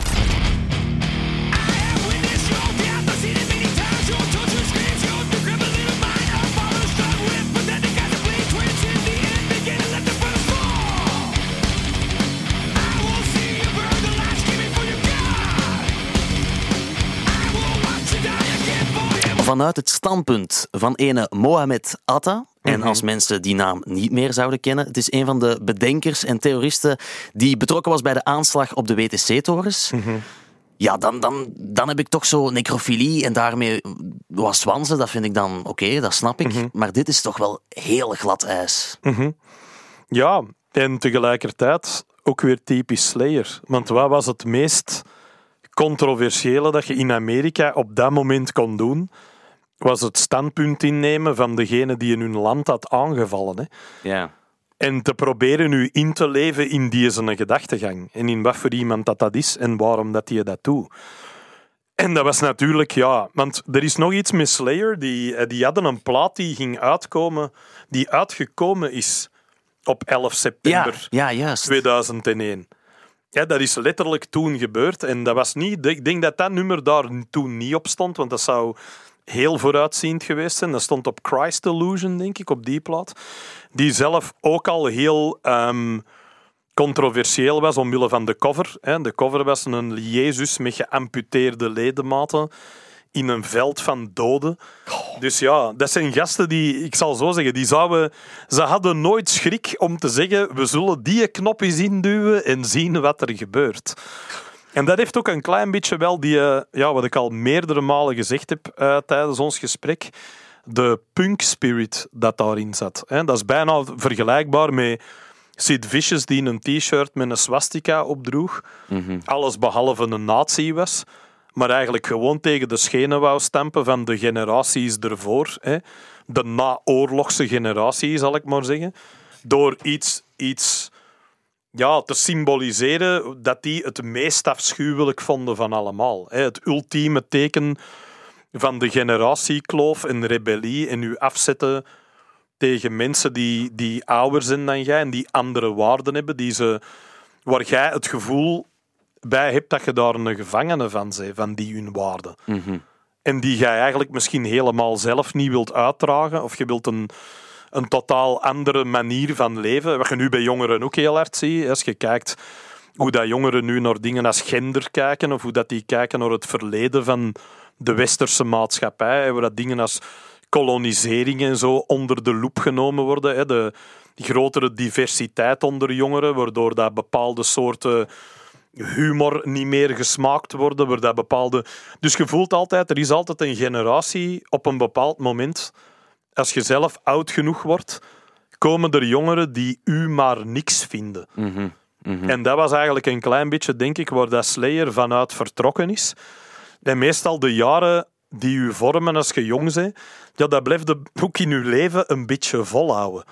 Vanuit het standpunt van ene Mohamed Atta, en als mensen die naam niet meer zouden kennen, het is een van de bedenkers en theoristen die betrokken was bij de aanslag op de WTC-torens. Ja, dan, dan, dan heb ik toch zo necrofilie en daarmee wat zwansen. Dat vind ik dan oké, dat snap ik. Maar dit is toch wel heel glad ijs.
Ja, en tegelijkertijd ook weer typisch Slayer. Want wat was het meest controversiële dat je in Amerika op dat moment kon doen? Was het standpunt innemen van degene die in hun land had aangevallen. Hè?
Ja.
En te proberen nu in te leven in die zijn gedachtegang. En in wat voor iemand dat, dat is en waarom dat je dat doet. En dat was natuurlijk, ja, want er is nog iets met Slayer. Die, eh, die hadden een plaat die ging uitkomen, die uitgekomen is op 11
Ja,
september
ja, juist.
2001. Ja, dat is letterlijk toen gebeurd. En dat was niet, ik denk dat dat nummer daar toen niet op stond, want dat zou heel vooruitziend geweest zijn. Dat stond op Christ Illusion, denk ik, op die plaat. Die zelf ook al heel ehm, controversieel was omwille van de cover. De cover was een Jezus met geamputeerde ledematen in een veld van doden. Dus ja, dat zijn gasten die, ik zal zo zeggen, die zouden, ze hadden nooit schrik om te zeggen, we zullen die knop eens induwen en zien wat er gebeurt. En dat heeft ook een klein beetje wel die, eh, ja, wat ik al meerdere malen gezegd heb eh, tijdens ons gesprek, de punk spirit dat daarin zat. Hè. Dat is bijna vergelijkbaar met Sid Vicious die een t-shirt met een swastika opdroeg, alles behalve een nazi was, maar eigenlijk gewoon tegen de schenen wou stampen van de generaties ervoor. Hè. De naoorlogse generatie, zal ik maar zeggen. Door iets, iets ja, te symboliseren dat die het meest afschuwelijk vonden van allemaal. Het ultieme teken van de generatiekloof en rebellie en u afzetten tegen mensen die, die ouder zijn dan jij en die andere waarden hebben, die ze, waar jij het gevoel bij hebt dat je daar een gevangene van bent, van die hun waarden. En die jij eigenlijk misschien helemaal zelf niet wilt uitdragen, of je wilt een, een totaal andere manier van leven. Wat je nu bij jongeren ook heel hard ziet, als je kijkt hoe dat jongeren nu naar dingen als gender kijken, of hoe dat die kijken naar het verleden van de westerse maatschappij, waar dat dingen als kolonisering en zo onder de loep genomen worden. De grotere diversiteit onder jongeren, waardoor dat bepaalde soorten humor niet meer gesmaakt worden, waar dat bepaalde... Dus je voelt altijd, er is altijd een generatie op een bepaald moment, als je zelf oud genoeg wordt, komen er jongeren die u maar niks vinden. En dat was eigenlijk een klein beetje, denk ik, waar dat Slayer vanuit vertrokken is. En meestal de jaren die u vormen als je jong bent, ja, dat blijft de- ook in uw leven een beetje volhouden.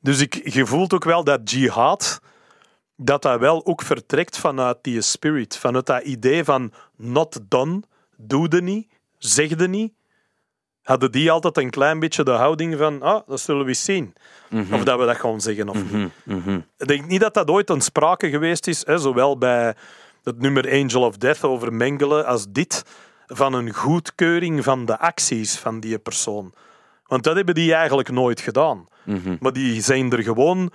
Dus ik, je voelt ook wel dat jihad, dat dat wel ook vertrekt vanuit die spirit, vanuit dat idee van not done, doe de niet, zeg de niet. Hadden die altijd een klein beetje de houding van, ah, dat zullen we eens zien. Of dat we dat gewoon zeggen of niet. Ik denk niet dat dat ooit een sprake geweest is, hè, zowel bij het nummer Angel of Death over Mengele als dit, van een goedkeuring van de acties van die persoon. Want dat hebben die eigenlijk nooit gedaan. Maar die zijn er gewoon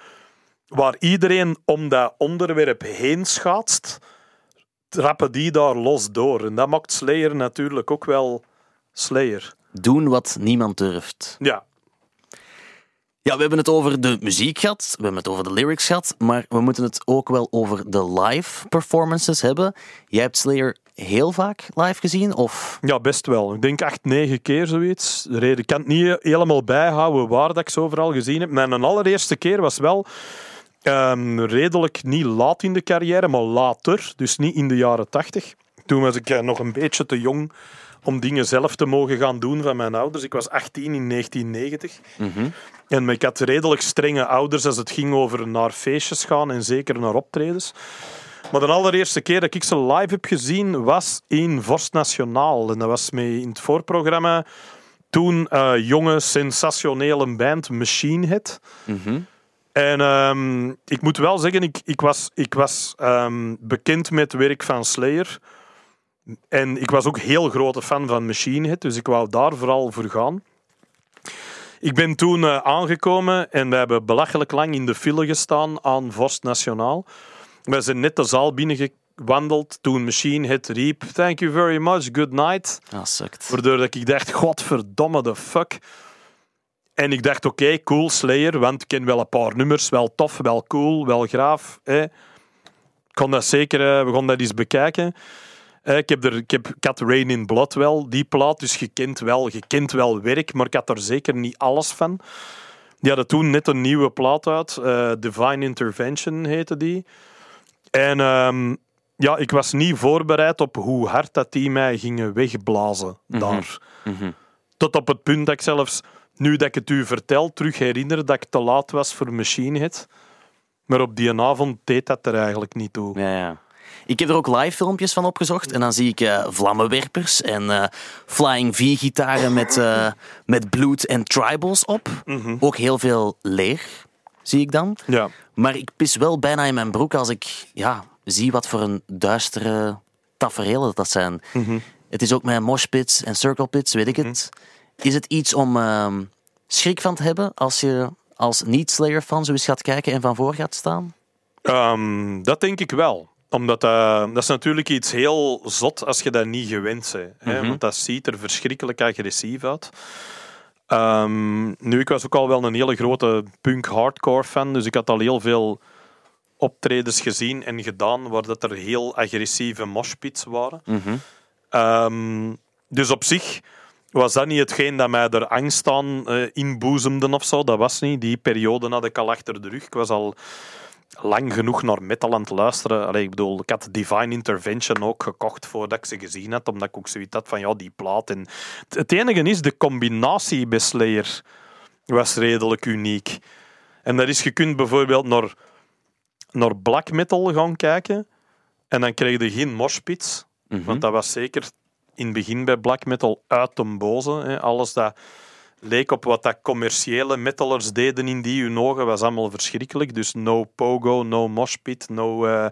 waar iedereen om dat onderwerp heen schaatst, trappen die daar los door. En dat maakt Slayer natuurlijk ook wel Slayer.
Doen wat niemand durft.
Ja,
Ja, we hebben het over de muziek gehad, we hebben het over de lyrics gehad, maar we moeten het ook wel over de live performances hebben. Jij hebt Slayer heel vaak live gezien, of...
Ja, best wel. Ik denk acht, negen keer zoiets. De reden ik kan het niet helemaal bijhouden waar dat ik ze overal gezien heb. Mijn allereerste keer was wel ehm, redelijk niet laat in de carrière, maar later. Dus niet in de jaren tachtig. Toen was ik eh, nog een beetje te jong om dingen zelf te mogen gaan doen van mijn ouders. Ik was 18 in 1990. En ik had redelijk strenge ouders als het ging over naar feestjes gaan en zeker naar optredens. Maar de allereerste keer dat ik ze live heb gezien was in Vorst Nationaal. En dat was mee in het voorprogramma. Toen eh jonge, sensationele band Machine Head. En ehm, ik moet wel zeggen, ik, ik was, ik was ehm, bekend met het werk van Slayer. En ik was ook heel grote fan van Machine Head, dus ik wou daar vooral voor gaan. Ik ben toen eh, aangekomen en we hebben belachelijk lang in de file gestaan aan Vorst Nationaal. We zijn net de zaal binnengewandeld toen Machine Head riep Thank you very much, good night.
Ah, sukt.
Waardoor ik dacht, godverdomme, de fuck. En ik dacht, oké, cool, Slayer, want ik ken wel een paar nummers. Wel tof, wel cool, wel graaf. Hè. Ik kon dat zeker, eh, we gaan dat eens bekijken. Eh, Ik heb, er, ik heb had Rain in Blood wel, die plaat, dus je kent, wel, je kent wel werk, maar ik had er zeker niet alles van. Die hadden toen net een nieuwe plaat uit, eh, Divine Intervention heette die. En ehm, ja, ik was niet voorbereid op hoe hard dat die mij gingen wegblazen daar. Tot op het punt dat ik zelfs, nu dat ik het u vertel, terug herinner dat ik te laat was voor Machine Head. Maar op die avond deed dat er eigenlijk niet toe.
Ja, ja. Ik heb er ook live filmpjes van opgezocht en dan zie ik eh, vlammenwerpers en eh, Flying V-gitaren met, eh, met bloed en tribals op. Ook heel veel leer, zie ik dan.
Ja.
Maar ik pis wel bijna in mijn broek als ik ja, zie wat voor een duistere tafereelen dat zijn. Het is ook met moshpits en circle pits, weet ik het. Is het iets om ehm, schrik van te hebben als je als niet-Slayer-fan zo eens gaat kijken en van voor gaat staan?
Ehm, dat denk ik wel. Omdat eh, dat is natuurlijk iets heel zot als je dat niet gewend bent. Hè? Want dat ziet er verschrikkelijk agressief uit. Ehm, nu, ik was ook al wel een hele grote punk-hardcore fan, dus ik had al heel veel optredens gezien en gedaan waar dat er heel agressieve moshpits waren. Ehm, dus op zich was dat niet hetgeen dat mij er angst aan eh, inboezemde of zo. Dat was niet. Die periode had ik al achter de rug. Ik was al lang genoeg naar metal aan het luisteren. Allee, ik bedoel, ik had Divine Intervention ook gekocht voordat ik ze gezien had, omdat ik ook zoiets had van ja, die plaat. En het, enige is, de combinatie bij Slayer was redelijk uniek. En dat is, je kunt bijvoorbeeld naar, naar black metal gaan kijken en dan krijg je geen moshpits. Want dat was zeker in het begin bij black metal uit de boze. Hè. Alles dat leek op wat dat commerciële metalers deden in die hun ogen, was allemaal verschrikkelijk. Dus no pogo, no moshpit, no... eh,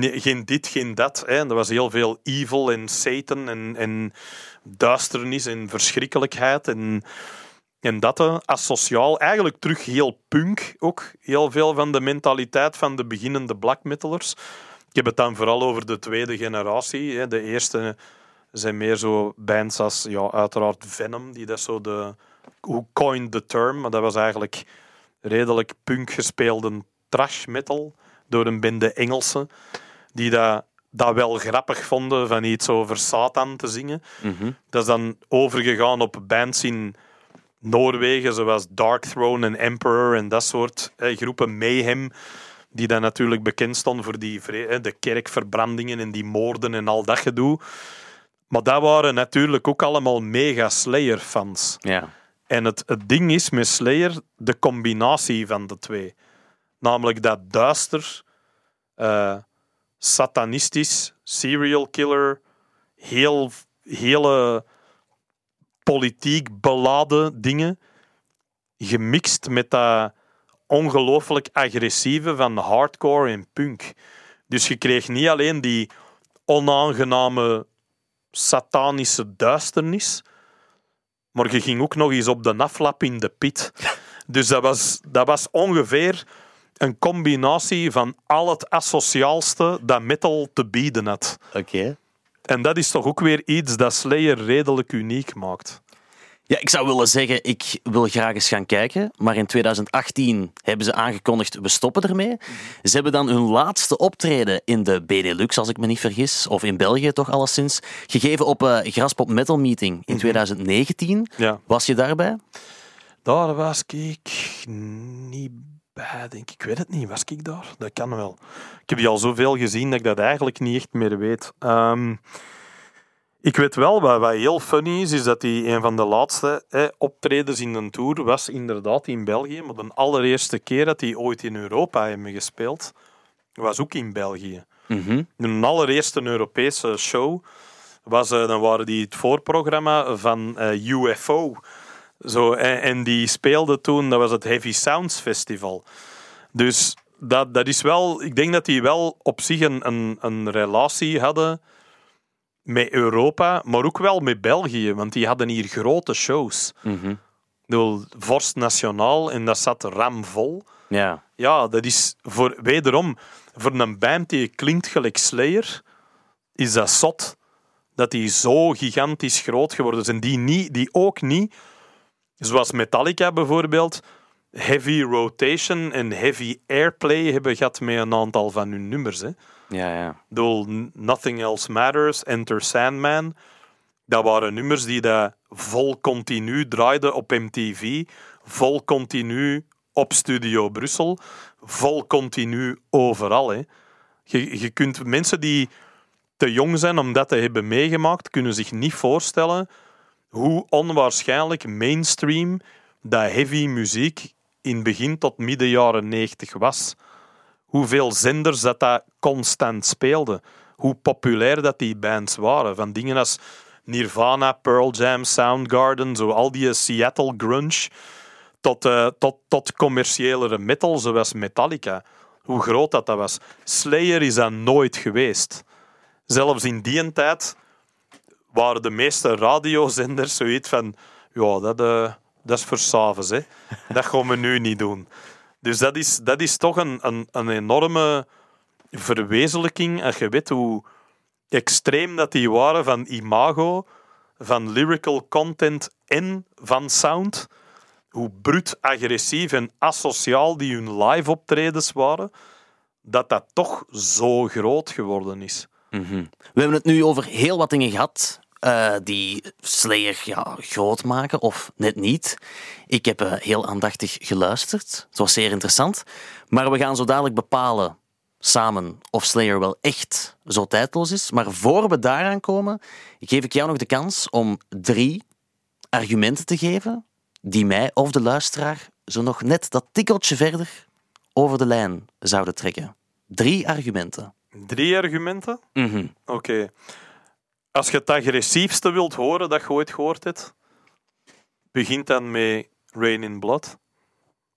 geen dit, geen dat. Hè. Er was heel veel evil en Satan en, en duisternis en verschrikkelijkheid en... En dat eh, asociaal, eigenlijk terug heel punk ook. Heel veel van de mentaliteit van de beginnende black metalers. Ik heb het dan vooral over de tweede generatie. Hè. De eerste zijn meer zo bands als ja, uiteraard Venom, die dat zo de... Who coined the term, maar dat was eigenlijk redelijk punk gespeelde trash metal door een bende Engelsen, die dat, dat wel grappig vonden van iets over Satan te zingen. Dat is dan overgegaan op bands in Noorwegen, zoals Dark Throne en Emperor en dat soort eh, groepen Mayhem, die dan natuurlijk bekend stonden voor die, eh, de kerkverbrandingen en die moorden en al dat gedoe. Maar dat waren natuurlijk ook allemaal mega Slayer-fans.
Ja.
En het, het ding is met Slayer de combinatie van de twee. Namelijk dat duister, eh, satanistisch, serial killer, heel, hele politiek beladen dingen, gemixt met dat ongelooflijk agressieve van hardcore en punk. Dus je kreeg niet alleen die onaangename satanische duisternis, maar je ging ook nog eens op de aflap in de pit. Dus dat was, dat was ongeveer een combinatie van al het asociaalste dat metal te bieden had.
Oké.
En dat is toch ook weer iets dat Slayer redelijk uniek maakt.
Ja, ik zou willen zeggen, ik wil graag eens gaan kijken. Maar in 2018 hebben ze aangekondigd, we stoppen ermee. Ze hebben dan hun laatste optreden in de Benelux, als ik me niet vergis. Of in België toch alleszins. Gegeven op uh, Graspop Metal Meeting in 2019.
Ja.
Was je daarbij?
Daar was ik niet bij, denk ik. Ik weet het niet. Was ik daar? Dat kan wel. Ik heb die al zoveel gezien dat ik dat eigenlijk niet echt meer weet. Ehm, ik weet wel, wat, wat heel funny is, is dat die een van de laatste hè, optredens in de Tour was inderdaad in België. Maar de allereerste keer dat die ooit in Europa hebben gespeeld, was ook in België. Hun allereerste Europese show was, eh, dan waren die het voorprogramma van eh, UFO. Zo, en, en die speelde toen, dat was het Heavy Sounds Festival. Dus dat, dat is wel, ik denk dat die wel op zich een, een, een relatie hadden met Europa, maar ook wel met België, want die hadden hier grote shows. Ik bedoel, Vorst Nationaal en dat zat ramvol.
Ja.
Ja, dat is voor, wederom, voor een band die klinkt gelijk Slayer, is dat zot. Dat die zo gigantisch groot geworden zijn. Die, niet, die ook niet, zoals Metallica bijvoorbeeld, heavy rotation en heavy airplay hebben gehad met een aantal van hun nummers. Hè.
Ja, ja.
N- Nothing Else Matters, Enter Sandman. Dat waren nummers die dat vol continu draaiden op MTV, vol continu op Studio Brussel, vol continu overal. Hè. Je, je kunt mensen die te jong zijn om dat te hebben meegemaakt, kunnen zich niet voorstellen hoe onwaarschijnlijk mainstream dat heavy muziek in begin tot midden jaren 90 was hoeveel zenders dat, dat constant speelde. Hoe populair dat die bands waren. Van dingen als Nirvana, Pearl Jam, Soundgarden, zo al die Seattle grunge, tot, eh, tot, tot commerciëlere metal zoals Metallica. Hoe groot dat, dat was. Slayer is dat nooit geweest. Zelfs in die tijd waren de meeste radiozenders zoiets van... Ja, dat, eh, dat is voor s'avonds, hè. Dat gaan we nu niet doen. Dus dat is, dat is toch een, een, een enorme verwezenlijking. Als je weet hoe extreem dat die waren van imago, van lyrical content en van sound. Hoe bruut, agressief en asociaal die hun live optredens waren. Dat dat toch zo groot geworden is.
We hebben het nu over heel wat dingen gehad eh, die Slayer ja, groot maken, of net niet. Ik heb eh, heel aandachtig geluisterd. Het was zeer interessant. Maar we gaan zo dadelijk bepalen samen of Slayer wel echt zo tijdloos is. Maar voor we daaraan komen, geef ik jou nog de kans om drie argumenten te geven die mij of de luisteraar zo nog net dat tikkeltje verder over de lijn zouden trekken. Drie argumenten.
Drie argumenten?
Mhm.
Oké. Als je het agressiefste wilt horen dat je ooit gehoord hebt, begint dan met Rain in Blood.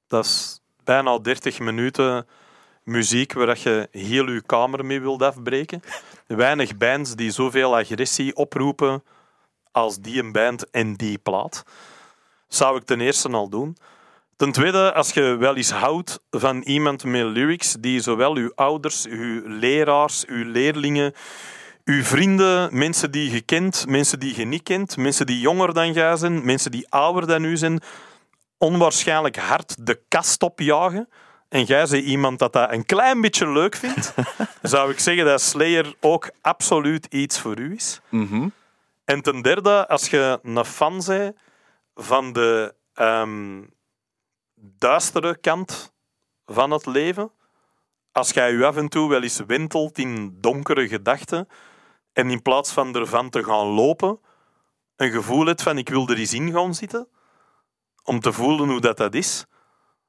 Dat is bijna 30 minuten muziek waar je heel je kamer mee wilt afbreken. Weinig bands die zoveel agressie oproepen als die een band en die plaat. Zou ik ten eerste al doen. Ten tweede, als je wel eens houdt van iemand met lyrics die zowel uw ouders, uw leraars, uw leerlingen, uw vrienden, mensen die je kent, mensen die je niet kent, mensen die jonger dan jij zijn, mensen die ouder dan u zijn, onwaarschijnlijk hard de kast opjagen. En jij bent iemand dat dat een klein beetje leuk vindt, [LAUGHS] zou ik zeggen dat Slayer ook absoluut iets voor u is. En ten derde, als je een fan bent van de ehm, duistere kant van het leven, als jij je af en toe wel eens wentelt in donkere gedachten en in plaats van ervan te gaan lopen, een gevoel hebt van ik wil er eens in gaan zitten, om te voelen hoe dat, dat is.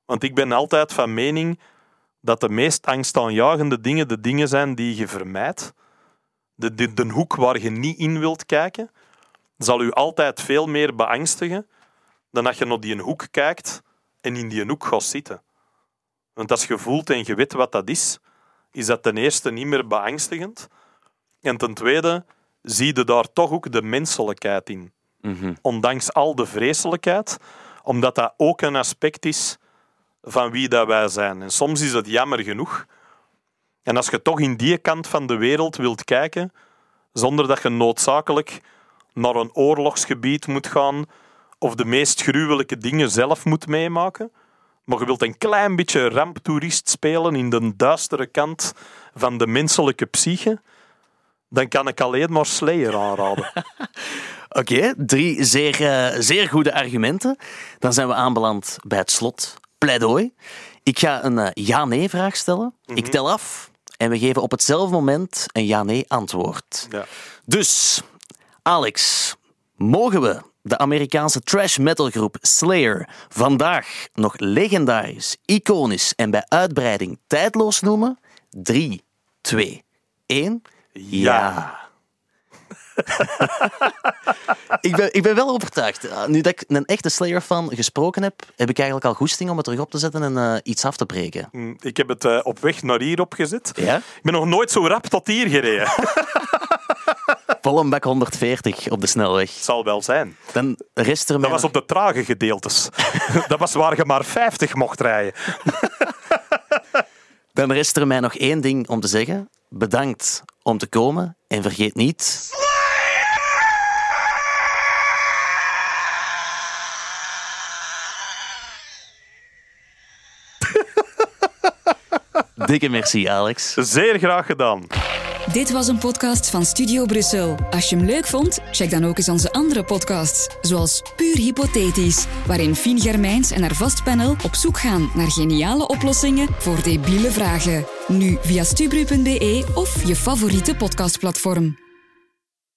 Want ik ben altijd van mening dat de meest angstaanjagende dingen de dingen zijn die je vermijdt. De, de, de hoek waar je niet in wilt kijken, zal u altijd veel meer beangstigen dan als je naar die hoek kijkt en in die hoek gaat zitten. Want als je voelt en je weet wat dat is, is dat ten eerste niet meer beangstigend. En ten tweede zie je daar toch ook de menselijkheid in. Ondanks al de vreselijkheid, omdat dat ook een aspect is van wie dat wij zijn. En soms is het jammer genoeg. En als je toch in die kant van de wereld wilt kijken, zonder dat je noodzakelijk naar een oorlogsgebied moet gaan of de meest gruwelijke dingen zelf moet meemaken, maar je wilt een klein beetje ramptoerist spelen in de duistere kant van de menselijke psyche, dan kan ik alleen maar Slayer aanraden. [LAUGHS]
Oké, drie zeer, eh, zeer goede argumenten. Dan zijn we aanbeland bij het slot. Pleidooi. Ik ga een eh, ja-nee-vraag stellen. Ik tel af en we geven op hetzelfde moment een ja-nee-antwoord.
Ja.
Dus, Alex, mogen we de Amerikaanse trash metalgroep Slayer vandaag nog legendarisch, iconisch en bij uitbreiding tijdloos noemen? 3, 2, 1.
Ja.
Ik ben, ik ben wel overtuigd. Uh, Nu dat ik een echte Slayer-fan gesproken heb, heb ik eigenlijk al goesting om het terug op te zetten en eh, iets af te breken.
Hm, Ik heb het eh, op weg naar hier opgezet.
Ja?
Ik ben nog nooit zo rap tot hier gereden. [LAUGHS]
Vol een bak 140 op de snelweg.
zal wel zijn.
Dan rest er mij
Dat was
nog-
op de trage gedeeltes. [LAUGHS] dat was waar je maar 50 mocht rijden. [LAUGHS]
Dan rest er mij nog één ding om te zeggen. Bedankt om te komen en vergeet niet... [LAUGHS] Dikke merci, Alex.
Zeer graag gedaan.
Dit was een podcast van Studio Brussel. Als je hem leuk vond, check dan ook eens onze andere podcasts, zoals Puur Hypothetisch, waarin Fien Germijns en haar vastpanel op zoek gaan naar geniale oplossingen voor debiele vragen. Nu via stubru.be of je favoriete podcastplatform.